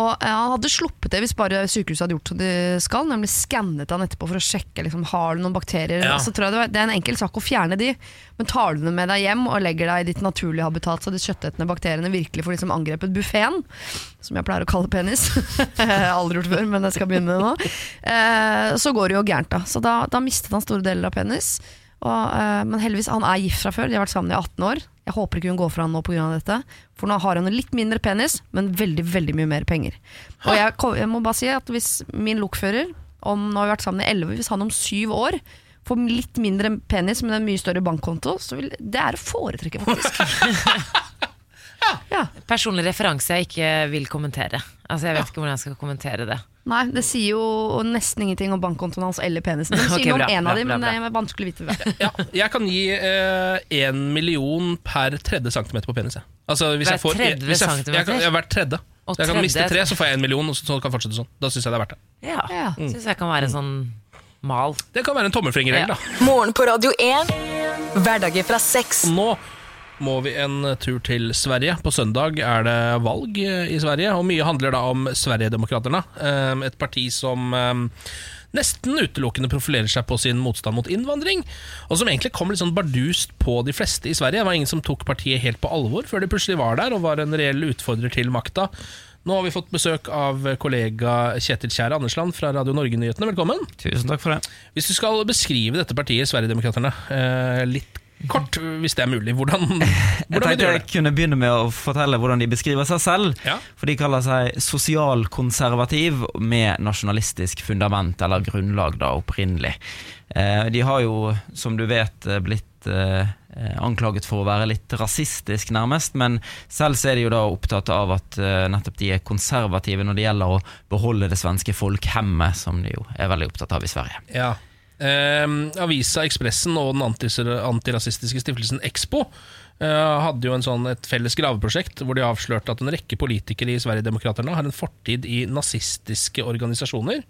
Og eh, Han hadde sluppet det hvis bare sykehuset hadde gjort som de skal, nemlig skannet han etterpå for å sjekke liksom, har du noen bakterier. Ja. Så tror jeg det, var, det er en enkel sak å fjerne de, men tar du dem med deg hjem og legger deg i ditt naturlige habitat, så de kjøttetende bakteriene virkelig får liksom angrepet buffeen, som jeg pleier å kalle penis. jeg har aldri gjort før, men jeg skal begynne nå. Eh, så går det jo gærent, da. Så da, da mistet han store deler av penis. Og, uh, men heldigvis, han er gift fra før, de har vært sammen i 18 år. Jeg håper ikke hun går fra han nå pga. dette. For nå har hun en litt mindre penis, men veldig veldig mye mer penger. Og jeg, jeg må bare si at hvis min lokfører, om nå har vi vært sammen i 11, hvis han om syv år får litt mindre penis, men en mye større bankkonto, så vil det er å foretrekke, faktisk. ja. Personlig referanse jeg ikke vil kommentere. Altså Jeg vet ikke hvordan jeg skal kommentere det. Nei, det sier jo nesten ingenting om bankkontoen hans eller penisen. Det sier noe bra, om en av dem, men det er vanskelig å vite hvem. Ja, jeg kan gi én million per tredje centimeter på penis. Altså, hvis Hver jeg får, tredje hvis jeg, centimeter? Jeg kan, ja, hvert tredje. Og jeg kan tredje- miste tre, så får jeg én million, og så så kan fortsette sånn. Da syns jeg det er verdt det. Ja, Ja. synes jeg kan være sånn mal. Det kan være en tommelfingerregel, Ja. da. Morgen på Radio 1. Hverdager fra seks. Nå må vi en tur til Sverige. På søndag er det valg eh, i Sverige, og mye handler da om Sverigedemokraterna. eh, Et parti som eh, nesten utelukkende profilerer seg på sin motstand mot innvandring, og som egentlig kom litt sånn bardust på de fleste i Sverige. Det var ingen som tok partiet helt på alvor før de plutselig var der og var en reell utfordrer til makta. Nå har vi fått besøk av kollega Kjetil Kjære Andersland fra Radio Norge-nyhetene. Velkommen. Tusen takk for det. Hvis du skal beskrive dette partiet, Sverigedemokraterna, litt kort, hvis det er mulig, hvordan, Jeg hvordan du tenkte jeg kunne begynne med å fortelle hvordan de beskriver seg selv. Ja. For de kaller seg sosialkonservativ med nasjonalistisk fundament, eller grunnlag da opprinnelig. Eh, De har jo, som du vet, eh, blitt eh, anklaget for å være litt rasistisk, nærmest. Men selv så er de jo da opptatt av at nettopp de er konservative når det gjelder å beholde det svenske folkhemmet, som de jo er veldig opptatt av i Sverige. Ja. Eh, avisa Ekspressen og den antirasistiske stiftelsen Expo eh, hadde jo sånn, et felles graveprosjekt hvor de avslørte at en rekke politikere i Sverigedemokraterna har en fortid i nazistiske organisasjoner.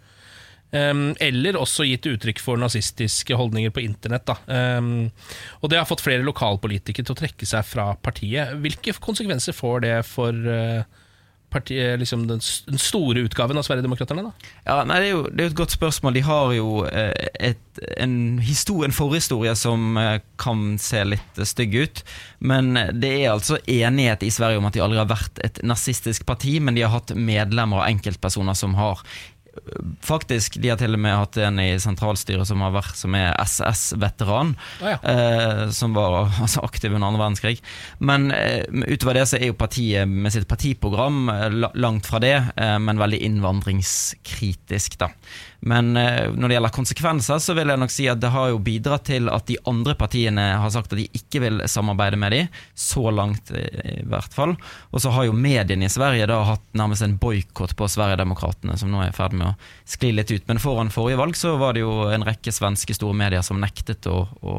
Eh, eller også gitt uttrykk for nazistiske holdninger på internett. Eh, og det har fått flere lokalpolitikere til å trekke seg fra partiet. Hvilke konsekvenser får det for eh, partiet, liksom den, den store utgaven av Sverigedemokraterna? Da? Ja, det, er jo, det er jo et godt spørsmål. De har jo eh, et, en, en forhistorie som eh, kan se litt eh, stygg ut. Men det er altså enighet i Sverige om at de aldri har vært et nazistisk parti, men de har hatt medlemmer og enkeltpersoner som har Faktisk, De har til og med hatt en i sentralstyret som, har vært, som er SS-veteran. Oh, ja. eh, som var altså, aktiv under andre verdenskrig. Men eh, utover det så er jo partiet med sitt partiprogram eh, la- langt fra det, eh, men veldig innvandringskritisk. da. Men eh, når det gjelder konsekvenser, så vil jeg nok si at det har jo bidratt til at de andre partiene har sagt at de ikke vil samarbeide med de, så langt eh, i hvert fall. Og så har jo mediene i Sverige da hatt nærmest en boikott på Sverigedemokraterna, som nå er i ferd med å skli litt ut. Men foran forrige valg så var det jo en rekke svenske store medier som nektet å, å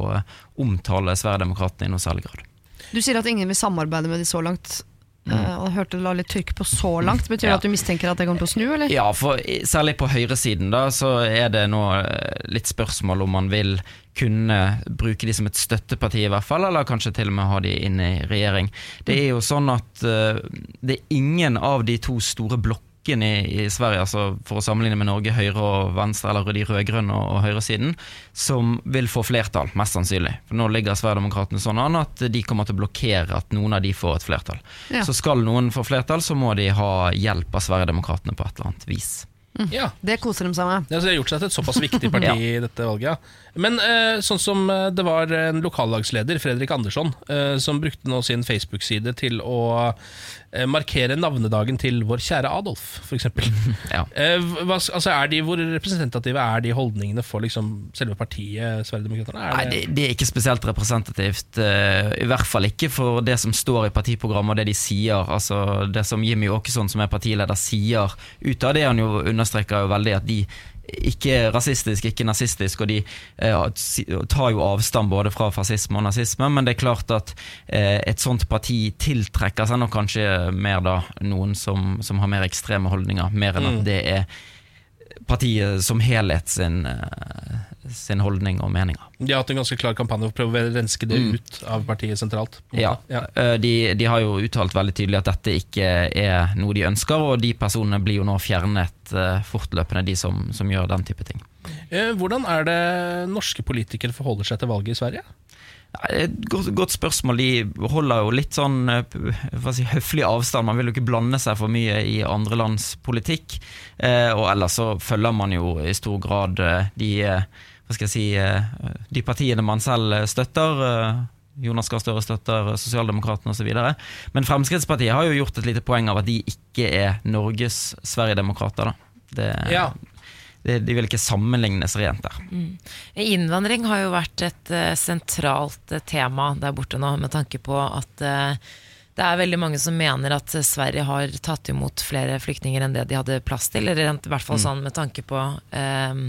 omtale Sverigedemokraterna i noe særlig grad. Du sier at ingen vil samarbeide med de så langt. Eh, og hørte du la litt trykk på 'så langt'. Betyr det Ja. at du mistenker at det kommer til å snu, eller? Ja, for særlig på høyresiden da, så er det nå eh, litt spørsmål om man vil kunne bruke de som et støtteparti i hvert fall, eller kanskje til og med ha de inn i regjering. Det er jo sånn at uh, det er ingen av de to store blokkene i, i Sverige, altså for å sammenligne med Norge, høyre og venstre, eller de rød-grønne og, og høyresiden, som vil få flertall, mest sannsynlig. For nå ligger Sverigedemokraterna sånn an at de kommer til å blokkere at noen av de får et flertall. Ja. Så skal noen få flertall, så må de ha hjelp av Sverigedemokraterna på et eller annet vis. Ja. Det koser de seg med. Ja, så de har gjort seg til et såpass viktig parti i dette valget. Ja. Men eh, sånn som eh, det var en lokallagsleder, Fredrik Andersson, eh, som brukte nå sin Facebook-side til å markere navnedagen til vår kjære Adolf, f.eks. Ja. Hva, altså de, hvor representative er de holdningene for liksom selve partiet Sverigedemokraterna? Nei, det, det, er ikke spesielt representativt. I hvert fall ikke for det som står i partiprogrammet og det de sier. Altså Det som Jimmy Åkesson, som er partileder, sier ut av det han jo understreker jo veldig at de ikke rasistisk, ikke nazistisk, og de eh, tar jo avstand både fra fascisme og nazisme, men det er klart at eh, et sånt parti tiltrekker seg nok kanskje mer da noen som, som har mer ekstreme holdninger, mer enn at det er partiet som helhet sin, eh, sin holdning og meninger. de har hatt en ganske klar kampanje for å prøve å renske det ut av partiet sentralt. Ja, ja. eh, de, de har jo uttalt veldig tydelig at dette ikke er noe de ønsker, og de personene blir jo nå fjernet eh, fortløpende, de som, som gjør den type ting. Eh, Hvordan er det norske politikere forholder seg til valget i Sverige? Er godt, godt spørsmål. De holder jo litt sånn si, høflig avstand. Man vil jo ikke blande seg for mye i andre lands politikk. Eh, og ellers så følger man jo i stor grad de, hva skal jeg si, eh, de partiene man selv eh, støtter. eh, Jonas Gahr Støre støtter Sosialdemokratene osv. Men Fremskrittspartiet har jo gjort et lite poeng av at de ikke er Norges Sverigedemokrater. Det, Ja. det, de vil ikke sammenlignes rent der. Innvandring har jo vært et sentralt tema der borte nå, med tanke på at det er veldig mange som mener at Sverige har tatt imot flere flyktninger enn det de hadde plass til. Eller i hvert fall sånn med tanke på eh,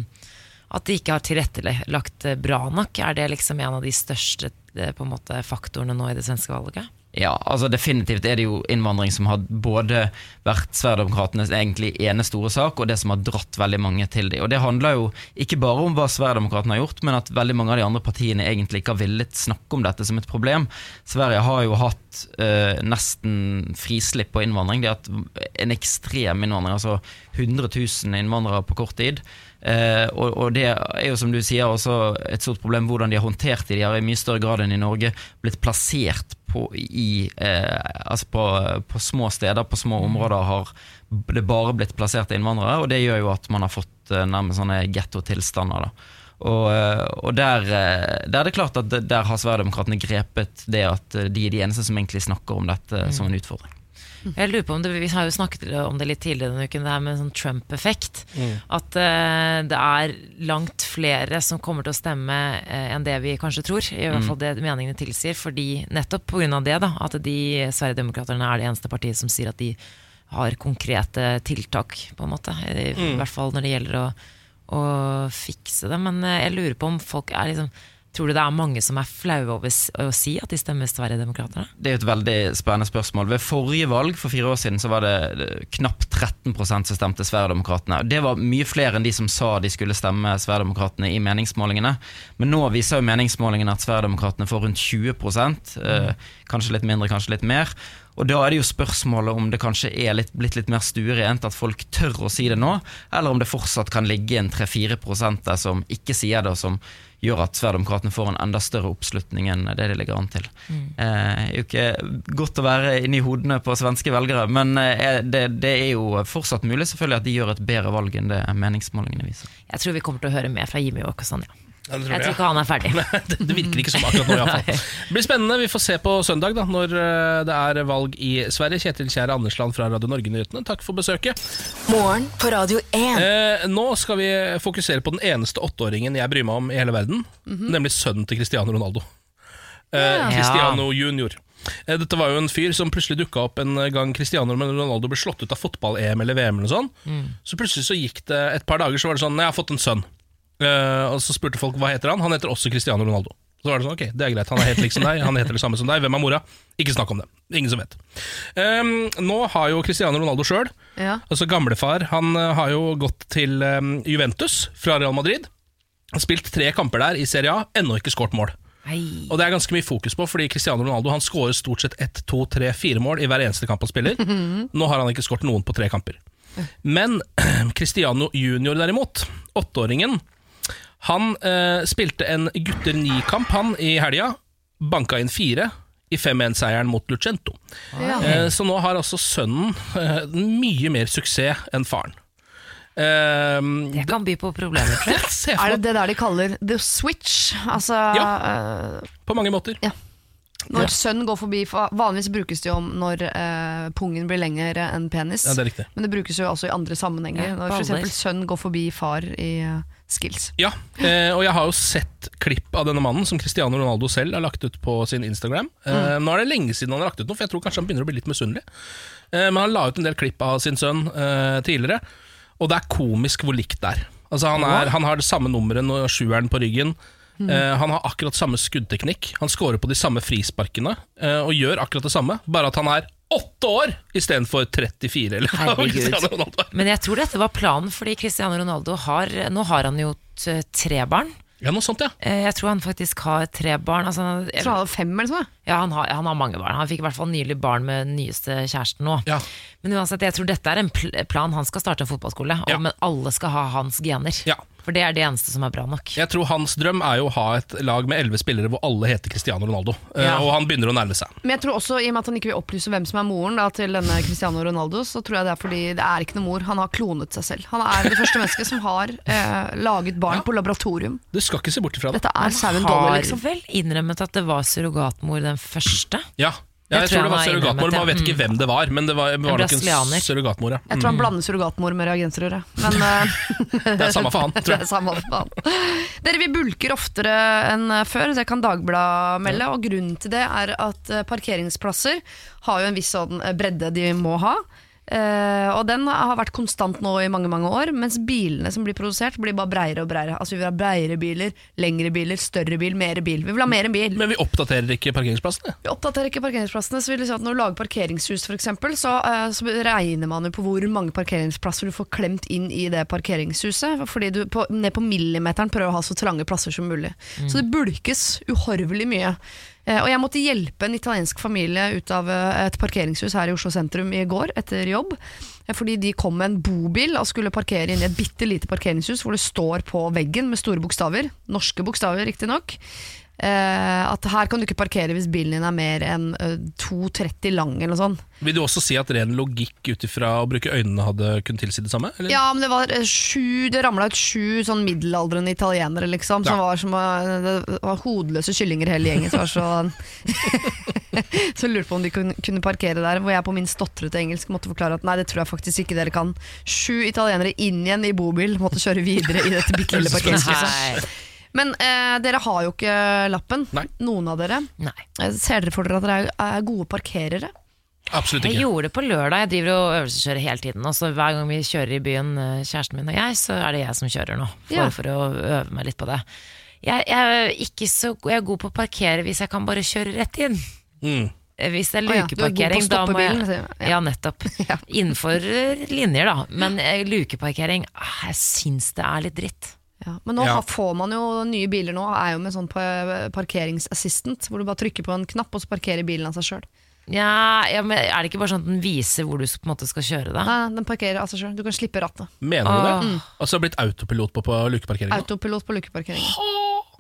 at de ikke har tilrettelagt eh, bra nok. Er det liksom en av de største eh, måte, faktorene nå i det svenske valget? Ja, altså definitivt er det jo innvandring som har både vært Sverigedemokraternes egentlig ene store sak, og det som har dratt veldig mange til dem. Og det handler jo ikke bare om hva Sverigedemokraterna har gjort, men at veldig mange av de andre partiene egentlig ikke har villet snakke om dette som et problem. Sverige har jo hatt eh, nesten frislipp på innvandring. De har hatt en ekstrem innvandring, altså 100 000 innvandrere på kort tid. Eh, og, og det er jo som du sier også et stort problem hvordan de har håndtert det. De har i mye større grad enn i Norge blitt plassert på, i, eh, altså på, på små steder, på små områder har det bare blitt plassert innvandrere, og det gjør jo at man har fått eh, nærmest sånne gettotilstander. Og, eh, og der, eh, der er det klart at der har Sverigedemokraterna grepet det at eh, de er de eneste som egentlig snakker om dette som en utfordring. Jeg lurer på om det, Vi har jo snakket om det litt tidligere denne uken, det her med sånn Trump-effekt. At uh, det er langt flere som kommer til å stemme uh, enn det vi kanskje tror. I hvert fall det meningene tilsier. Fordi nettopp pga. det, da, at de Sverigedemokraterna er det eneste partiet som sier at de har konkrete tiltak, på en måte. I, i hvert fall når det gjelder å, å fikse det. Men uh, jeg lurer på om folk er liksom Tror du det er mange som er flaue over å si at de stemmer Sverigedemokraterna? Det er et veldig spennende spørsmål. Ved forrige valg for fire år siden så var det eh, knapt 13% som stemte Sverigedemokraterna. Det var mye flere enn de som sa de skulle stemme Sverigedemokraterna i meningsmålingene. Men nå viser jo meningsmålingene at Sverigedemokraterna får rundt 20 mm. Kanskje litt mindre, kanskje litt mer. Og da er det jo spørsmålet om det kanskje er litt, blitt litt mer stuerent, at folk tør å si det nå, eller om det fortsatt kan ligge en 3-4 der som ikke sier det, og som gjør at Sverigedemokraterna får en enda større oppslutning enn det de ligger an til. Eh, Det er jo ikke godt å være inni hodene på svenske velgere, men eh, det, det er jo fortsatt mulig selvfølgelig at de gjør et bedre valg enn det meningsmålingene viser. Jeg tror vi kommer til å høre mer fra Jimmy Åkesson, ja. Ja, tror Jeg jeg. tror ikke han er ferdig. det, det virker ikke sånn akkurat nå, iallfall. Det blir spennende. Vi får se på søndag, da, når eh, det er valg i Sverige. Kjetil Kjære Andersland fra Radio Norge-nyhetene, takk for besøket. Morgen på Radio 1. Eh, nå skal vi fokusere på den eneste åtteåringen jeg bryr meg om i hele verden, nemlig sønnen til Cristiano Ronaldo. Eh, Ja. Cristiano junior. Eh, dette var jo en fyr som plutselig dukka opp en gang Cristiano Ronaldo ble slått ut av fotball-EM eller VM. eller noe sånt. Så plutselig så gikk det et par dager, så var det sånn Jeg har fått en sønn. Eh, og så spurte folk hva heter han. Han heter også Cristiano Ronaldo. Så var det sånn, ok, det er greit, Han er helt lik som deg, han heter det samme som deg. Hvem er mora? Ikke snakk om det. Ingen som vet. Um, nå har jo Cristiano Ronaldo sjøl Ja. Altså Gamlefar han eh, har jo gått til um, Juventus fra Real Madrid. Spilt tre kamper der i Serie A, ennå ikke skåret mål. Hei. Og det er ganske mye fokus på, fordi Cristiano Ronaldo han skårer stort sett ett, to, tre, fire mål i hver eneste kamp han spiller. Nå har han ikke skåret noen på tre kamper. Men Cristiano junior derimot, åtteåringen, han eh, spilte en gutter ni-kamp han i helga. Banka inn fire i 5-1-seieren mot Lucento. Ja. Eh, så nå har altså sønnen eh, mye mer suksess enn faren. Eh, Det kan by på problemer, tror jeg. Er det det der de kaller the switch? Altså eh, på mange måter. Når sønn går forbi for Vanligvis brukes det jo om når eh, pungen blir lengre enn penis. Ja, det er riktig. Men det brukes jo også i andre sammenhenger. Ja, når f.eks. sønn går forbi far i eh, skills. Ja, eh, og jeg har jo sett klipp av denne mannen som Cristiano Ronaldo selv har lagt ut på sin Instagram. Eh, Nå er det lenge siden han har lagt ut noe, for jeg tror kanskje han begynner å bli litt misunnelig. Eh, men han la ut en del klipp av sin sønn eh, tidligere, og det er komisk hvor likt det er. Altså, han, er, han har det samme nummeret og sjueren på ryggen. Eh, han har akkurat samme skuddteknikk. Han scorer på de samme frisparkene og gjør akkurat det samme, bare at han er åtte år istedenfor 34. Eller Herregud. Er. Men jeg tror dette var planen, fordi Cristiano Ronaldo har Nå har han jo tre barn. Ja, noe sånt, ja. Eh, Jeg tror han faktisk har tre barn. Altså, Jeg tror han har fem eller sånn. ja, han har, han har mange barn. Han fikk i hvert fall nylig barn med den nyeste kjæresten nå. Ja. Men uansett, jeg tror dette er en pl plan. Han skal starte en fotballskole, og, Ja. men alle skal ha hans gener. Ja. For det er det eneste som er bra nok. Jeg tror hans drøm er jo å ha et lag med elleve spillere hvor alle heter Cristiano Ronaldo. Eh, Ja. Og han begynner å nærme seg. Men jeg tror også, i og med at han ikke vil opplyse hvem som er moren da, til denne Cristiano Ronaldo, så tror jeg det er fordi det er ikke noe mor. Han har klonet seg selv. Han er det første mennesket som har eh, laget barn Ja. på laboratorium. Du skal ikke se bort ifra det. Dette er sauen har Dolly, liksom. vel innrømmet at det var surrogatmor den første. Ja, ja jeg Det tror tror det var surrogatmor. Man vet ikke hvem det var, men det var, var nok en surrogatmor. Ja. Jeg tror han blander surrogatmor med reagensrøret. Men eh, Det er samme for han, det tror er jeg. samme for han. Dere, vi bulker oftere enn før før, det kan Dagbladet melde. Og grunnen til det er at eh, parkeringsplasser har jo en viss sånn eh, bredde de må ha. Eh, og den har vært konstant nå i mange mange år, mens bilene som blir produsert, blir bare breiere og breiere. Altså Vi vil ha breiere biler, lengre biler, større bil, mer bil. Vi vil ha mer enn bil. Men vi oppdaterer ikke parkeringsplassene. Vi oppdaterer ikke parkeringsplassene, så vil si at når du lager parkeringshus eksempel, så, uh, så regner man jo på hvor mange parkeringsplasser du får klemt inn i det parkeringshuset, fordi du på, ned på millimeteren prøver å ha så trange plasser som mulig. Så det bulkes uhorvelig mye. Eh, Og jeg måtte hjelpe en italiensk familie ut av eh, et parkeringshus her i Oslo sentrum i går etter jobb. eh, Fordi de kom med en bobil og skulle parkere inn i et bitte lite parkeringshus hvor det står på veggen med store bokstaver, norske bokstaver riktignok, at her kan du ikke parkere hvis bilen din er mer enn eh, 2,30 lang eller noe sånt. Vil du også si at ren logikk ut ifra å bruke øynene hadde kunnet tilsi det samme? Eller? Ja, men det var eh, sju Det ramla ut sju sånn middelaldrende italienere, liksom. Som Ja. var som eh, Det var hodeløse kyllinger hele gjengen. Så var så Så lurte på om de kunne parkere der. Hvor jeg på min stotrete engelsk måtte forklare at nei, det tror jeg faktisk ikke dere kan. Sju italienere inn igjen i bobil, måtte kjøre videre i dette bitte lille parkeringshuset. Men eh, dere har jo ikke lappen, Nei. noen av dere. Nei. Eh, Ser dere for dere at dere er, er gode parkerere? Absolutt ikke. Jeg gjorde det på lørdag. Jeg driver og øvelseskjører hele tiden. Og så hver gang vi kjører i byen, eh, kjæresten min og jeg, så er det jeg som kjører nå. For, Ja. for å øve meg litt på det. Jeg, jeg, er ikke så, jeg er god på å parkere hvis jeg kan bare kjøre rett inn. Mm. Eh, Hvis det er Å ja, du er god på lukeparkering, da må jeg bilen. Ja. Ja, nettopp. Ja. Innenfor linjer, da. Men lukeparkering, ah, jeg syns det er litt dritt. Ja, men nå Ja. får man jo nye biler nå, er jo med sånn parkeringsassistent, hvor du bare trykker på en knapp, og så parkerer bilen av seg sjøl. Ja, ja, men Er det ikke bare sånn at den viser hvor du på en måte skal kjøre? da? Nei, den parkerer av seg sjøl. Du kan slippe rattet. Mener du det? Åh. Altså det har blitt autopilot på, på lukeparkeringa? Autopilot på lukeparkeringa.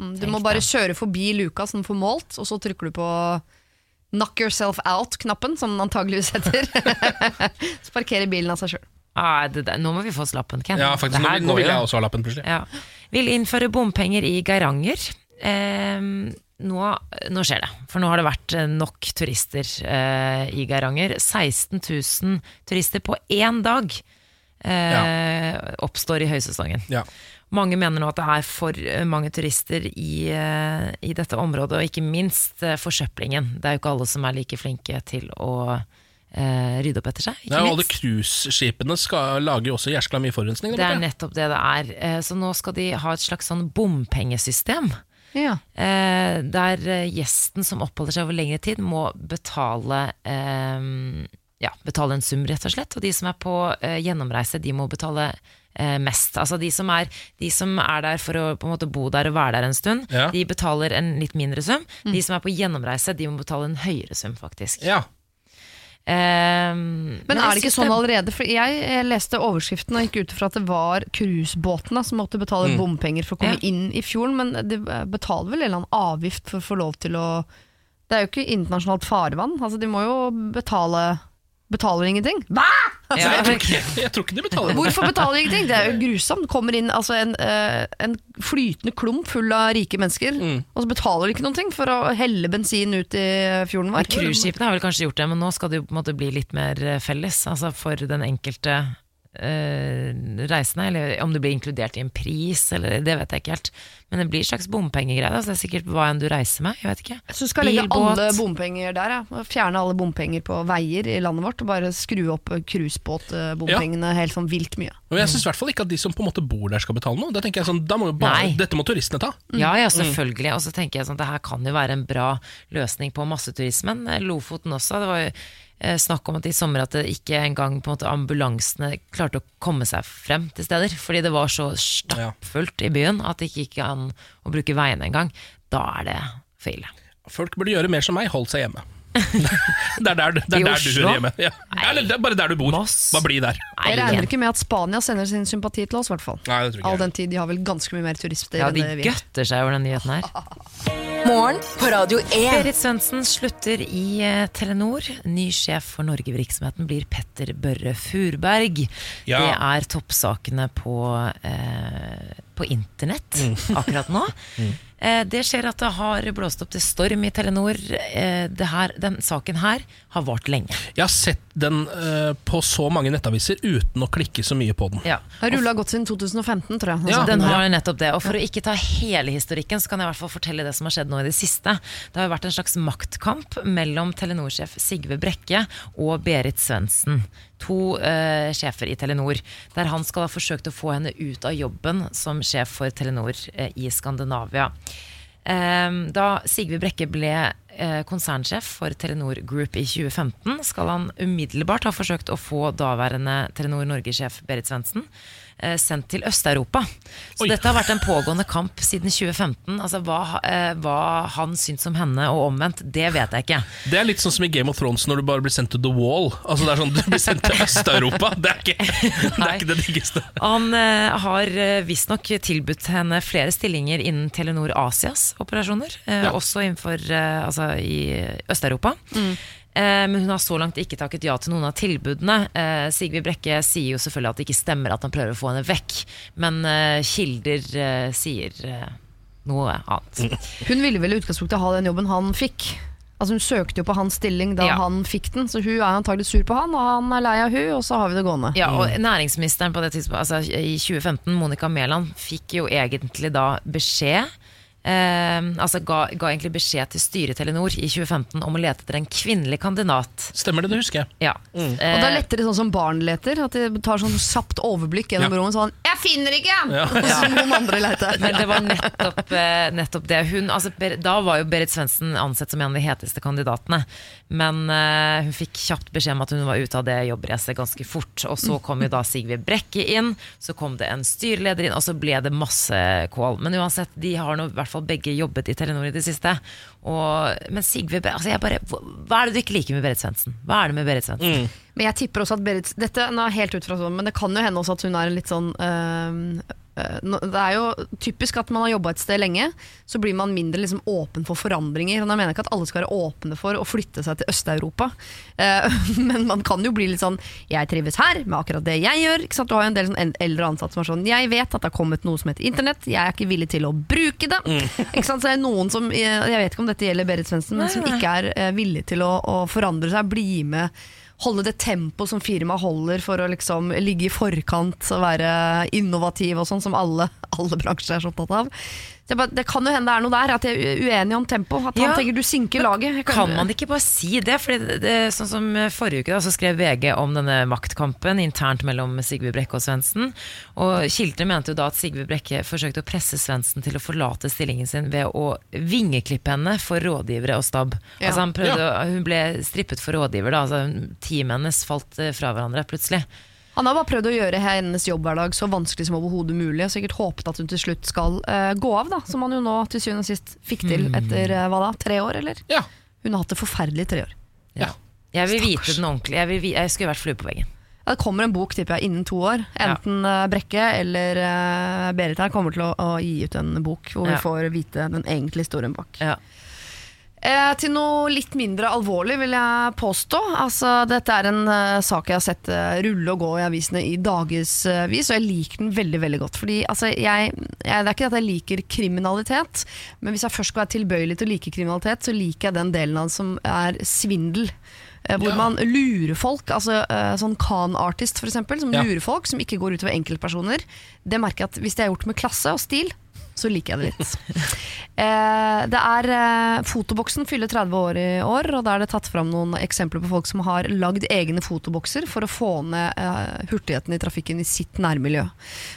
Mm, du må bare det. kjøre forbi luka som den får målt, og så trykker du på Knock yourself out-knappen, som den antageligvis heter. så parkerer bilen av seg sjøl. Ah, det, det, nå må vi få slappen, Ken. Ja, faktisk. Nå, nå vil jeg også ha lappen, plutselig. Ja. Vil innføre bompenger i Geiranger. Eh, nå, nå skjer det, for nå har det vært eh, nok turister eh, i Geiranger. 16 000 turister på én dag eh, oppstår i høysesongen. Ja. Mange mener nå at det er for eh, mange turister i, eh, i dette området, og ikke minst forsøplingen. Det er jo ikke alle som er like flinke til å eh, rydde opp etter seg. Ikke Ja, og alle cruiseskipene skal- lager jo også jæskla mye forurensning. Det er nettopp det det er. Eh, Så nå skal de ha et slags sånn bompengesystem. Ja. Eh, der eh, gjesten som oppholder seg over lengre tid, må betale eh, ja, betale en sum, rett og slett. Og de som er på eh, gjennomreise, de må betale mest. Altså de som, er, de som er der for å på en måte bo der og være der en stund, Ja. de betaler en litt mindre sum. De som er på gjennomreise, de må betale en høyere sum, faktisk. Ja. Eh, Men er det ikke sånn allerede? For jeg, jeg leste overskriften og gikk ut fra at det var cruisebåtene som måtte betale bompenger for å komme Ja. inn i fjorden, men de betaler vel en eller annen avgift for å få lov til å Det er jo ikke internasjonalt farvann, altså de må jo betale Betaler ingenting. Hva?! Altså, Ja, Jeg tror ikke, jeg tror ikke de betaler. Hvorfor betaler de ingenting? Det er jo grusomt. Kommer inn altså, en, eh, en flytende klump full av rike mennesker, og så betaler de ikke noen ting for å helle bensin ut i fjorden vår. Cruiseskipene har vel kanskje gjort det, men nå skal det jo på en måte bli litt mer felles. Altså for den enkelte eh, reisende, eller om det blir inkludert i en pris, eller det vet jeg ikke helt. Men det blir en slags bompengegreie. Altså det er sikkert hva enn du reiser med. Jeg vet ikke. Så skal legge Bilbåt. alle bompenger der, ja. Fjerne alle bompenger på veier i landet vårt, og bare skru opp cruisebåtbompengene helt sånn vilt mye. Og jeg syns i hvert fall ikke at de som på en måte bor der skal betale noe. Da tenker jeg sånn, da må bare, Dette må turistene ta. Ja, ja, selvfølgelig. Og så tenker jeg sånn, det her kan jo være en bra løsning på masseturismen. Lofoten også. Det var jo snakk om at i sommer at det ikke engang på en måte ambulansene klarte å komme seg frem til steder. Fordi det var så stappfullt i byen at det ikke gikk an å bruke veiene engang. Da er det for ille. Folk burde gjøre mer som meg, holde seg hjemme. det er der, det er I der du Oslo? hører hjemme. Ja. Eller det er bare der du bor. Moss? Bare bli der. Nei, Jeg regner ikke med at Spania sender sin sympati til oss, i hvert fall. Nei, det tror ikke All jeg. den tid de har vel ganske mye mer turister Ja, enn de det vi har. gøtter seg over den nyheten her. Morgen på Radio 1. Berit Svendsen slutter i eh, Telenor. Ny sjef for Norge-virksomheten blir Petter Børre Furberg. Ja. Det er toppsakene på, eh, på internett Mm. akkurat nå. Eh, det skjer at det har blåst opp til storm i Telenor. Eh, det her, den saken her har vart lenge. Jeg har sett den eh, på så mange nettaviser uten å klikke så mye på den. Ja. Har rulla godt siden 2015, tror jeg. Ja. Den har nettopp det. Og for å ikke ta hele historikken, så kan jeg i hvert fall fortelle det som har skjedd nå i det siste. Det har jo vært en slags maktkamp mellom Telenor-sjef Sigve Brekke og Berit Svendsen. To eh, sjefer i Telenor. Der han skal ha forsøkt å få henne ut av jobben som sjef for Telenor eh, i Skandinavia. Ehm, Da Sigve Brekke ble eh, konsernsjef for Telenor Group i 2015, skal han umiddelbart ha forsøkt å få daværende Telenor Norge-sjef Berit Svendsen sendt til Øst-Europa. Så Oi. dette har vært en pågående kamp siden 2015. Altså hva, eh, hva han syns om henne og omvendt, det vet jeg ikke. Det er litt sånn som i Game of Thrones når du bare blir sendt til The Wall. Altså det er sånn, Du blir sendt til Øst-Europa. Det, er ikke- det er ikke det diggeste. Han eh, har eh, visstnok tilbudt henne flere stillinger innen Telenor Asias operasjoner. Eh, Ja. Også innenfor eh, altså i Øst-Europa. Eh, men hun har så langt ikke takket ja til noen av tilbudene. Eh, Sigve Brekke sier jo selvfølgelig at det ikke stemmer at han prøver å få henne vekk. Men eh, kilder eh, sier eh, noe annet. Hun ville vel i utgangspunktet ha den jobben han fikk. Altså Hun søkte jo på hans stilling da Ja. han fikk den, så hun er antagelig sur på han, og han er lei av hun, og så har vi det gående. Ja, og næringsministeren på det tidspunktet, altså i 2015, Monica Mæland, fikk jo egentlig da beskjed eh, altså ga, ga egentlig beskjed til styret i Telenor i 2015 om å lete etter en kvinnelig kandidat. Stemmer det, det husker jeg. Ja. Og da Eh, letter det sånn som barn leter, at de tar sånn kjapt overblikk gjennom Ja. rommet sånn 'Jeg finner ikke!' Ja. Og så må noen andre lete. men det var nettopp, eh, nettopp det. Hun, altså, da var jo Berit Svendsen ansett som en av de heteste kandidatene. Men uh, hun fikk kjapt beskjed om at hun var ute av det jobbracet ganske fort. Og så kom jo da Sigve Brekke inn, så kom det en styreleder inn, og så ble det masse kål. Men uansett, de har nå i hvert fall begge jobbet i Telenor i det siste. Og, men Sigve altså jeg bare, hva er det du ikke liker med Berit Svendsen? Hva er det med Berit Svendsen? Men jeg tipper også at Berit Dette er helt ut fra sånn, men det kan jo hende også at hun er en litt sånn øh, Det er jo typisk at man har jobba et sted lenge, så blir man mindre liksom åpen for forandringer. Og da mener jeg ikke at alle skal være åpne for å flytte seg til Øst-Europa, Eh, men man kan jo bli litt sånn Jeg trives her med akkurat det jeg gjør. Du har jo en del sånn eldre ansatte som er sånn Jeg vet at det har kommet noe som heter internett, jeg er ikke villig til å bruke det. Sant? Så det er noen som Jeg vet ikke om dette gjelder Berit Svendsen, men som ikke er villig til å, å forandre seg, bli med holde det tempoet som firmaet holder for å liksom ligge i forkant og være innovativ og sånn, som alle, alle bransjer er så opptatt av. Så bare, det kan jo hende det er noe der, at jeg er uenig om tempo. At han Ja. tenker du sinker laget. Kan, Kan man ikke bare si det? Fordi det, det, sånn som Forrige uke da, så skrev VG om denne maktkampen internt mellom Sigve Brekke og Svendsen. Og Kildre mente jo da at Sigve Brekke forsøkte å presse Svendsen til å forlate stillingen sin ved å vingeklippe henne for rådgivere og stab. Ja. Altså han prøvde, ja. Hun ble strippet for rådgiver. da altså Teamet hennes falt eh, fra hverandre plutselig. Han har bare prøvd å gjøre hennes jobbhverdag så vanskelig som overhodet mulig, og sikkert håpet at hun til slutt skal uh, gå av, da, som han jo nå til syvende og sist fikk til etter uh, hva da, tre år, eller? Ja. Hun har hatt det forferdelig i tre år. Ja. Jeg vil vite den ordentlig. Jeg, vil, vi- jeg skulle vært flue på veggen. Ja, Det kommer en bok tipper jeg, innen to år. Enten eh, Brekke eller uh, Berit her kommer til å, å gi ut en bok hvor Ja. vi får vite den egentlige historien bak. Eh, til noe litt mindre alvorlig, vil jeg påstå. Altså, dette er en eh, sak jeg har sett eh, rulle og gå i avisene i dagevis, og jeg liker den veldig veldig godt. Fordi altså, jeg, jeg, Det er ikke at jeg liker kriminalitet, men hvis jeg først skal være tilbøyelig til å like kriminalitet, så liker jeg den delen av den som er svindel. Eh, Hvor Ja. man lurer folk, altså eh, sånn Khan-artist, eksempel, som Ja. lurer folk, som ikke går utover enkeltpersoner. Det merker jeg at hvis det er gjort med klasse og stil, så liker jeg det litt. Eh, det er eh, Fotoboksen fyller 30 år i år, og da er det tatt fram noen eksempler på folk som har lagd egne fotobokser for å få ned eh, hurtigheten i trafikken i sitt nærmiljø.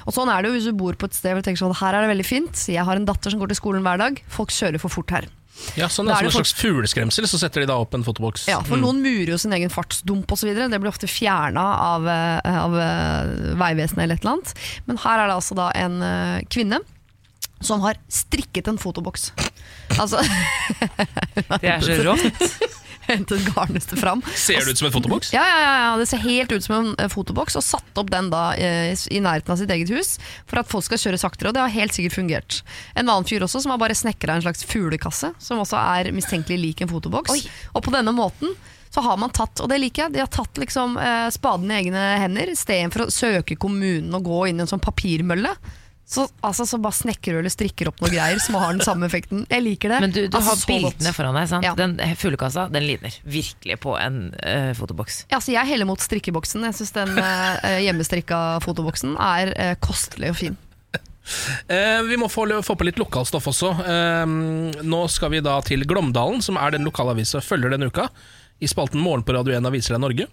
Og sånn er det jo hvis du bor på et sted hvor du tenker sånn her er det veldig fint, jeg har en datter som går til skolen hver dag, folk kjører for fort her. Ja, sånn, Da er som det en slags fugleskremsel, så setter de da opp en fotoboks. Ja, for noen murer jo sin egen fartsdump osv. Det blir ofte fjerna av, eh, av eh, Vegvesenet eller et eller annet. Men her er det altså da en eh, kvinne som har strikket en fotoboks. Altså Det er så rått. Hentet garnnøstet fram. Ser det ut som en fotoboks? Ja, ja, ja, ja, det ser helt ut som en eh, fotoboks, og satt opp den da eh, i nærheten av sitt eget hus for at folk skal kjøre saktere, og det har helt sikkert fungert. En annen fyr også som har bare snekra en slags fuglekasse, som også er mistenkelig lik en fotoboks. Oi. Og på denne måten så har man tatt, og det liker jeg, de har tatt liksom eh, spaden i egne hender, istedenfor å søke kommunen og gå inn i en sånn papirmølle. Så, altså, så bare snekrer du eller strikker opp noe greier som har den samme effekten. Jeg liker det. Men du, du Altså, har bildene foran deg. sant? Ja. Den fuglekassa den ligner virkelig på en uh, fotoboks. Ja, altså jeg heller mot strikkeboksen. Jeg syns den uh, hjemmestrikka fotoboksen er uh, kostelig og fin. Eh, vi må få, få på litt lokalstoff også. Eh, nå skal vi da til Glåmdalen, som er den lokalavisa følger denne uka. I spalten Morgen på Radio 1 av Viser deg Norge.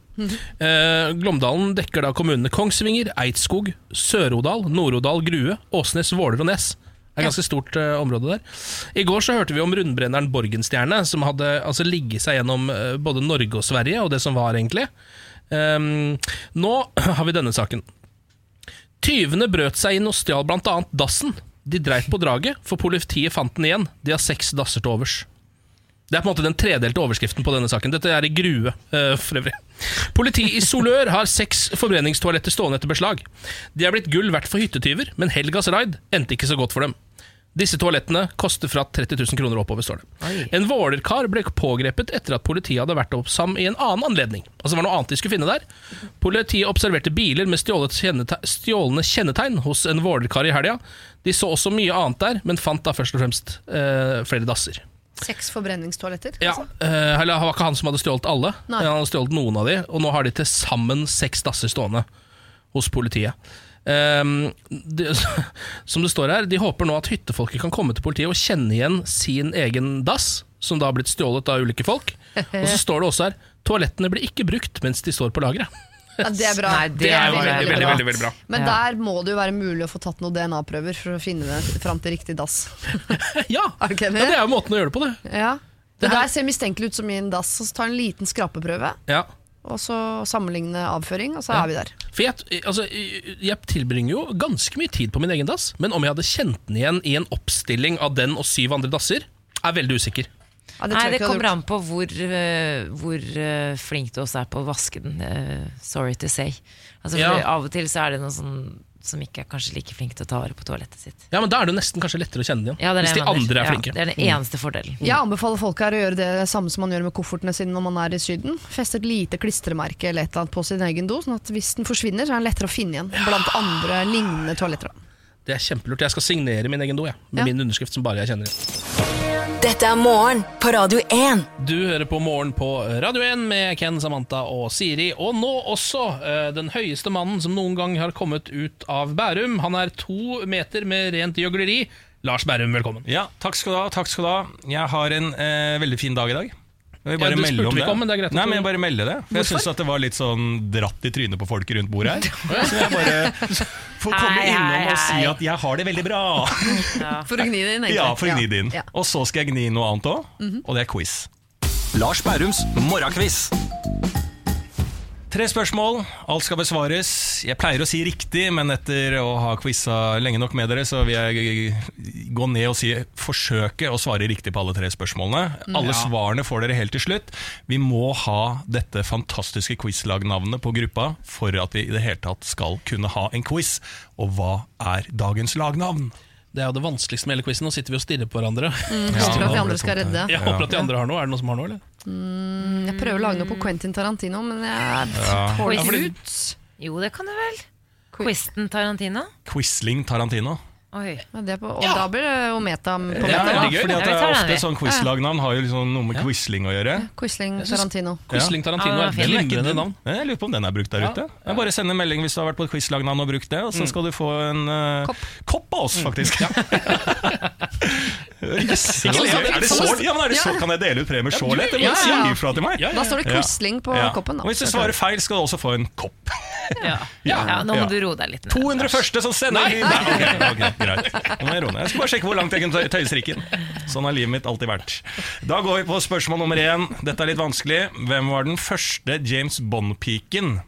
eh, Glåmdalen dekker da kommunene Kongsvinger, Eidskog, Sør-Odal, Nord-Odal, Grue, Åsnes, Våler og Nes. Det er ganske stort uh, område der. I går så hørte vi om rundbrenneren Borgenstjerne, som hadde altså, ligget seg gjennom uh, både Norge og Sverige, og det som var, egentlig. Um, nå har vi denne saken. Tyvene brøt seg inn og stjal annet dassen. De dreit på draget, for politiet fant den igjen. De har seks dasser til overs. Det er på en måte den tredelte overskriften på denne saken. Dette er i Grue, uh, for øvrig. Politiet i Solør har seks forbrenningstoaletter stående etter beslag. De er blitt gull verdt for hyttetyver, men helgas raid endte ikke så godt for dem. Disse toalettene koster fra 30 000 kroner oppover, står det. Oi. En Våler-kar ble pågrepet etter at politiet hadde vært opp sammen i en annen anledning. Altså det var noe annet de skulle finne der. Politiet observerte biler med kjennete stjålne kjennetegn hos en Våler-kar i helga. De så også mye annet der, men fant da først og fremst eh, flere dasser. Seks forbrenningstoaletter. Ja, altså. eh, eller det var ikke han som hadde stjålet alle, Nei. han hadde stjålet noen av de, og nå har de til sammen seks dasser stående hos politiet. Um, de, som det står her, de håper nå at hyttefolket kan komme til politiet og kjenne igjen sin egen dass, som da har blitt stjålet av ulike folk. Og så står det også her toalettene blir ikke brukt mens de står på lageret. Ja, det er bra. Nei, det er er veldig, veldig, veldig, veldig, bra. Men Ja. der må det jo være mulig å få tatt noen DNA-prøver for å finne det fram til riktig dass. Ja, Er du ja det er jo måten å gjøre det på, det. Ja. Det Det der ser mistenkelig ut som min dass, og så ta en liten skrapeprøve. Ja. og så sammenligne avføring, og så er vi der. For jeg, altså, jeg tilbringer jo ganske mye tid på min egen dass, men om jeg hadde kjent den igjen i en oppstilling av den og syv andre dasser, er veldig usikker. Ja, Nei, det du hadde kommer an på hvor, uh, hvor uh, flink du også er på å vaske den. Uh, sorry to say. Altså, for Ja. Av og til så er det noen sånn som ikke er kanskje like flink til å ta vare på toalettet sitt. Ja, men Da er det jo nesten kanskje lettere å kjenne igjen. Ja, det hvis de andre er flinke. Ja, det er den eneste fordelen. Jeg anbefaler folk her å gjøre det samme som man gjør med koffertene sine når man er i Syden. Feste et lite klistremerke eller et eller annet på sin egen do, sånn at hvis den forsvinner, så er den lettere å finne igjen blant andre lignende toaletter. Det er kjempelurt. Jeg skal signere min egen do, jeg. Med Ja. min underskrift som bare jeg kjenner. Dette er morgen på Radio 1. Du hører på Morgen på Radio 1 med Ken, Samantha og Siri. Og nå også uh, den høyeste mannen som noen gang har kommet ut av Bærum. Han er to meter med rent gjøgleri. Lars Bærum, velkommen. Ja, takk skal du ha. takk skal du ha Jeg har en uh, veldig fin dag i dag. Jeg Ja, du melde spurte om vi det. ikke om, men det er greit Nei, men jeg bare melde det. For jeg syns det var litt sånn dratt i trynet på folk rundt bordet her. Så jeg bare får komme innom og si at jeg har det veldig bra. For å gni det inn, egentlig. Ja, for å gni det inn. Ja. Og så skal jeg gni noe annet òg, og det er quiz. Lars Bærums morgenquiz. Tre spørsmål, alt skal besvares. Jeg pleier å si riktig, men etter å ha quiza lenge nok med dere, så vil jeg gå ned og si forsøke å svare riktig på alle tre spørsmålene. Alle svarene får dere helt til slutt. Vi må ha dette fantastiske quizlagnavnet på gruppa for at vi i det hele tatt skal kunne ha en quiz. Og hva er dagens lagnavn? Det er jo det vanskeligste med hele quizen. Nå sitter vi og stirrer på hverandre. Mm, håper at de andre skal redde. Jeg håper at de andre har noe. Er det noen som har noe, eller? Jeg prøver å lage noe på Quentin Tarantino, men jeg får det ikke ut. Jo, det kan du vel. Quisten Tarantino. Quisling Tarantino. Oi. Ja, det på, og da blir det jo meta på Ja, meta. veldig fordi at Ja, det er ofte sånn quizlagnavn har jo liksom noe med quisling å gjøre. Quisling Tarantino. Quisling Tarantino Ja, er et er glimrende navn. Jeg lurer på om den er brukt der ute. Jeg bare sender melding hvis du har vært på et quizlagnavn og brukt det, og så skal du få en uh, Kopp. kopp av oss, faktisk. Yes. Er det så, ja, men er det så, kan jeg dele ut premier så lett? Det må Ja, du si ja, ja. ifra til meg. Da står det Quisling på Ja. koppen. Da. Og hvis du svarer feil, skal du også få en kopp. Ja. Ja, nå må Ja. du roe deg litt ned. 200 første som sender Nei. Nei, okay, ok, greit. Nå må jeg roe ned. Jeg skal bare sjekke hvor langt jeg kan tøye strikken. Sånn har livet mitt alltid vært. Da går vi på spørsmål nummer én. Dette er litt vanskelig. Hvem var den første James Bond-piken?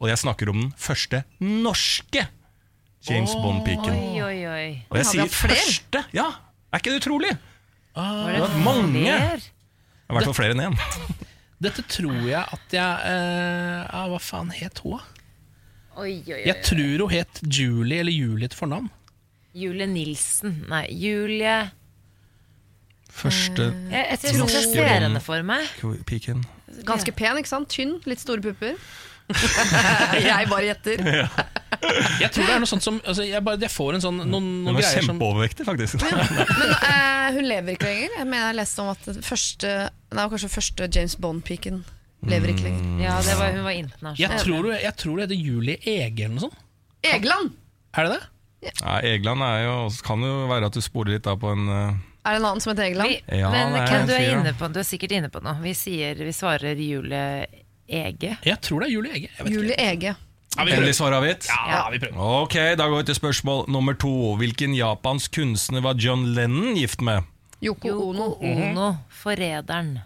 Og jeg snakker om den første norske James Bond-piken. Oi, oi, oi. Og jeg sier første. Ja, er ikke det utrolig? Var det var mange. flere? I hvert fall flere enn én. Dette tror jeg at jeg eh, ja, Hva faen het hun? da? Oi, oi, oi. Jeg tror hun het Julie eller Julie til fornavn. Julie Nilsen. Nei, Julie Første Jeg, jeg tror jeg Norske ser henne for meg. piken. Ganske pen, ikke sant? Tynn, litt store pupper. jeg bare gjetter. Jeg tror det er noe sånt som altså, jeg, bare, jeg får en sånn noen, noen var greier som kjempeovervektig, faktisk. Men uh, hun lever ikke lenger. Jeg mener jeg leste om at det første Nei, kanskje første James Bond-piken lever ikke lenger. Ja, det var, hun var jeg tror, hun- jeg tror det heter Julie Ege eller noe sånt. Egeland! Er det det? Ja, Egeland er jo, kan jo være at du sporer litt da på en uh... Er det en annen som heter Egeland? Vi, Ja, men Ken, du er, inne på, du er sikkert inne på noe. Vi, sier, vi svarer Julie Ege. Jeg tror det er Julie Ege. Jeg vet Julie ikke. Ege. Endelig svar avgitt? Ja, vi prøver. Ok, da går vi til spørsmål nummer to. Hvilken japansk kunstner var John Lennon gift med? Yoko Ono. Ono, forræderen.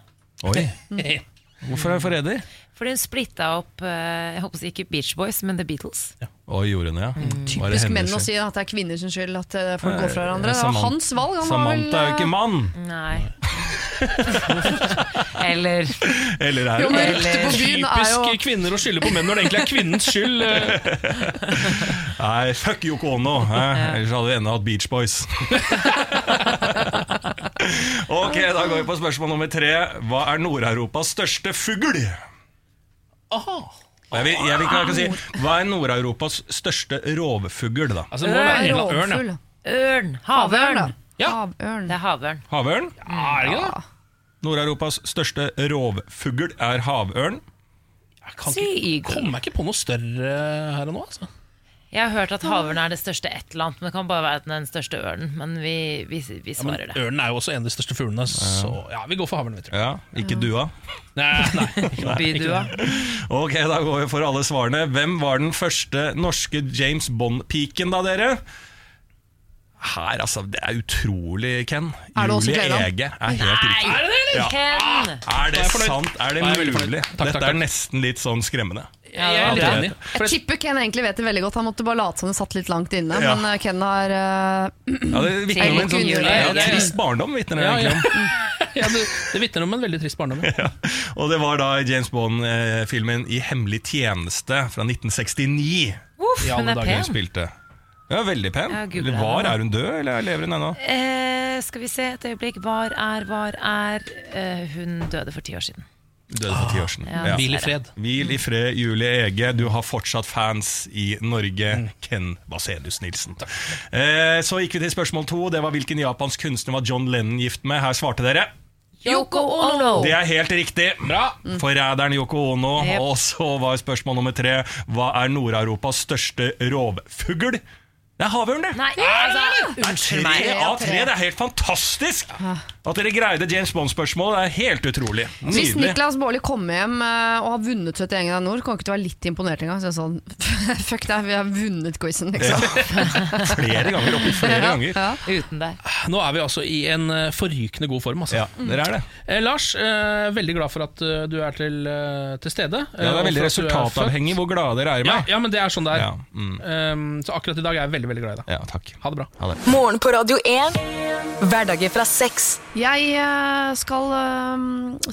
Oi, Hvorfor er hun forræder? Fordi hun splitta opp eh, Jeg håper ikke Beach Boys, men The Beatles. Ja. Og gjorde hun ja. Mm. det Typisk menn å si at det er kvinners skyld at eh, folk går fra hverandre. Eh, Det var hans valg. Han Samantha er jo ikke eh, mann! Nei. Eller Eller er Jo, men ryktet på byen er jo Typisk kvinner å skylde på menn når det egentlig er kvinnens skyld. eh. Nei, fuck Yoko Ono! eh? Ellers hadde vi ennå hatt Beach Boys. ok, da går vi på spørsmål nummer tre. Hva er Nord-Europas største fugl? Aha. Jeg vil, jeg vil ikke kan si, Hva er Nord-Europas største rovfugl, da? Altså, ørn, annen ørn, ørn! Havørn. Havørn! Ja. Havørn. Det er havørn. Havørn? Ja, er det ikke det? Nord-Europas største rovfugl er havørn. Jeg kan ikke, kommer jeg ikke på noe større her og nå. Altså. Jeg har hørt at havørn er det største et eller annet, men det kan bare være at den er den største ørnen. Men vi, vi, vi Ja, men svarer det. Ørnen er jo også en av de største fuglene, så ja, vi går for havørn. vi tror. Ja, Ikke dua. Nei, nei, nei, Bydua. Ok, da går vi for alle svarene. Hvem var den første norske James Bond-piken, da, dere? Her, altså. Det er utrolig, Ken. Er det Julie? Ege er helt riktig. Er det det. Ja. Ken! Er det er sant? Er det er mulig? fornøyd. Takk, takk, Dette er nesten litt sånn skremmende. Jeg er litt enig. Jeg tipper Ken egentlig vet det veldig godt. Han måtte bare late som det satt litt langt inne. Ja. Men eh, Ken har uh, Ja, det vitner om en sånn ja, trist barndom. Vitner det Ja, ja. egentlig om. ja, det, det vitner om en veldig trist barndom. ja. Og det var da James Bond-filmen I hemmelig tjeneste fra 1969 Uff, I alle hun er dager spilte. Ja, Veldig pen. Ja, gud, var, er hun død, eller lever hun ennå? Eh, skal vi se et øyeblikk. Var er, var er eh, Hun døde for ti år siden. Døde for ti år siden. Ja. Ja. Hvil i fred. Hvil i fred, Julie Ege. Du har fortsatt fans i Norge. Mm. Ken Vasenius Nilsen. Eh, så gikk vi til spørsmål to. Det var hvilken japansk kunstner var John Lennon gift med? Her svarte dere. Yoko Ono! Det er helt riktig. Bra. Forræderen Yoko Ono. Yep. Og så var spørsmål nummer tre Hva er Nord-Europas største rovfugl? Det er havørn, det. Nei, altså, Det er tre av tre. Det er helt fantastisk! At dere greide James Bond-spørsmålet, er helt utrolig. Hvis Niklas Baarli kommer hjem eh, og har vunnet 71 grader nord, kan ikke du være litt imponert engang. Så sånn, Fuck deg, vi har vunnet quizen, liksom. Flere ganger. oppi flere ganger. Ja. Uten deg. Nå er vi altså i en eh, forrykende god form. Altså. Ja, dere er det. Eh, Lars, eh, veldig glad for at eh, du er til, til stede. Ja, det er veldig resultatavhengig hvor glade dere er i Ja, meg. ja, men det er sånn det er. Ja, mm. Um, så akkurat i dag er jeg veldig veldig glad i deg. Ja, takk. Ha det bra. Ha det. Morgen på Radio 1. Hverdager fra sex. Jeg eh, skal eh,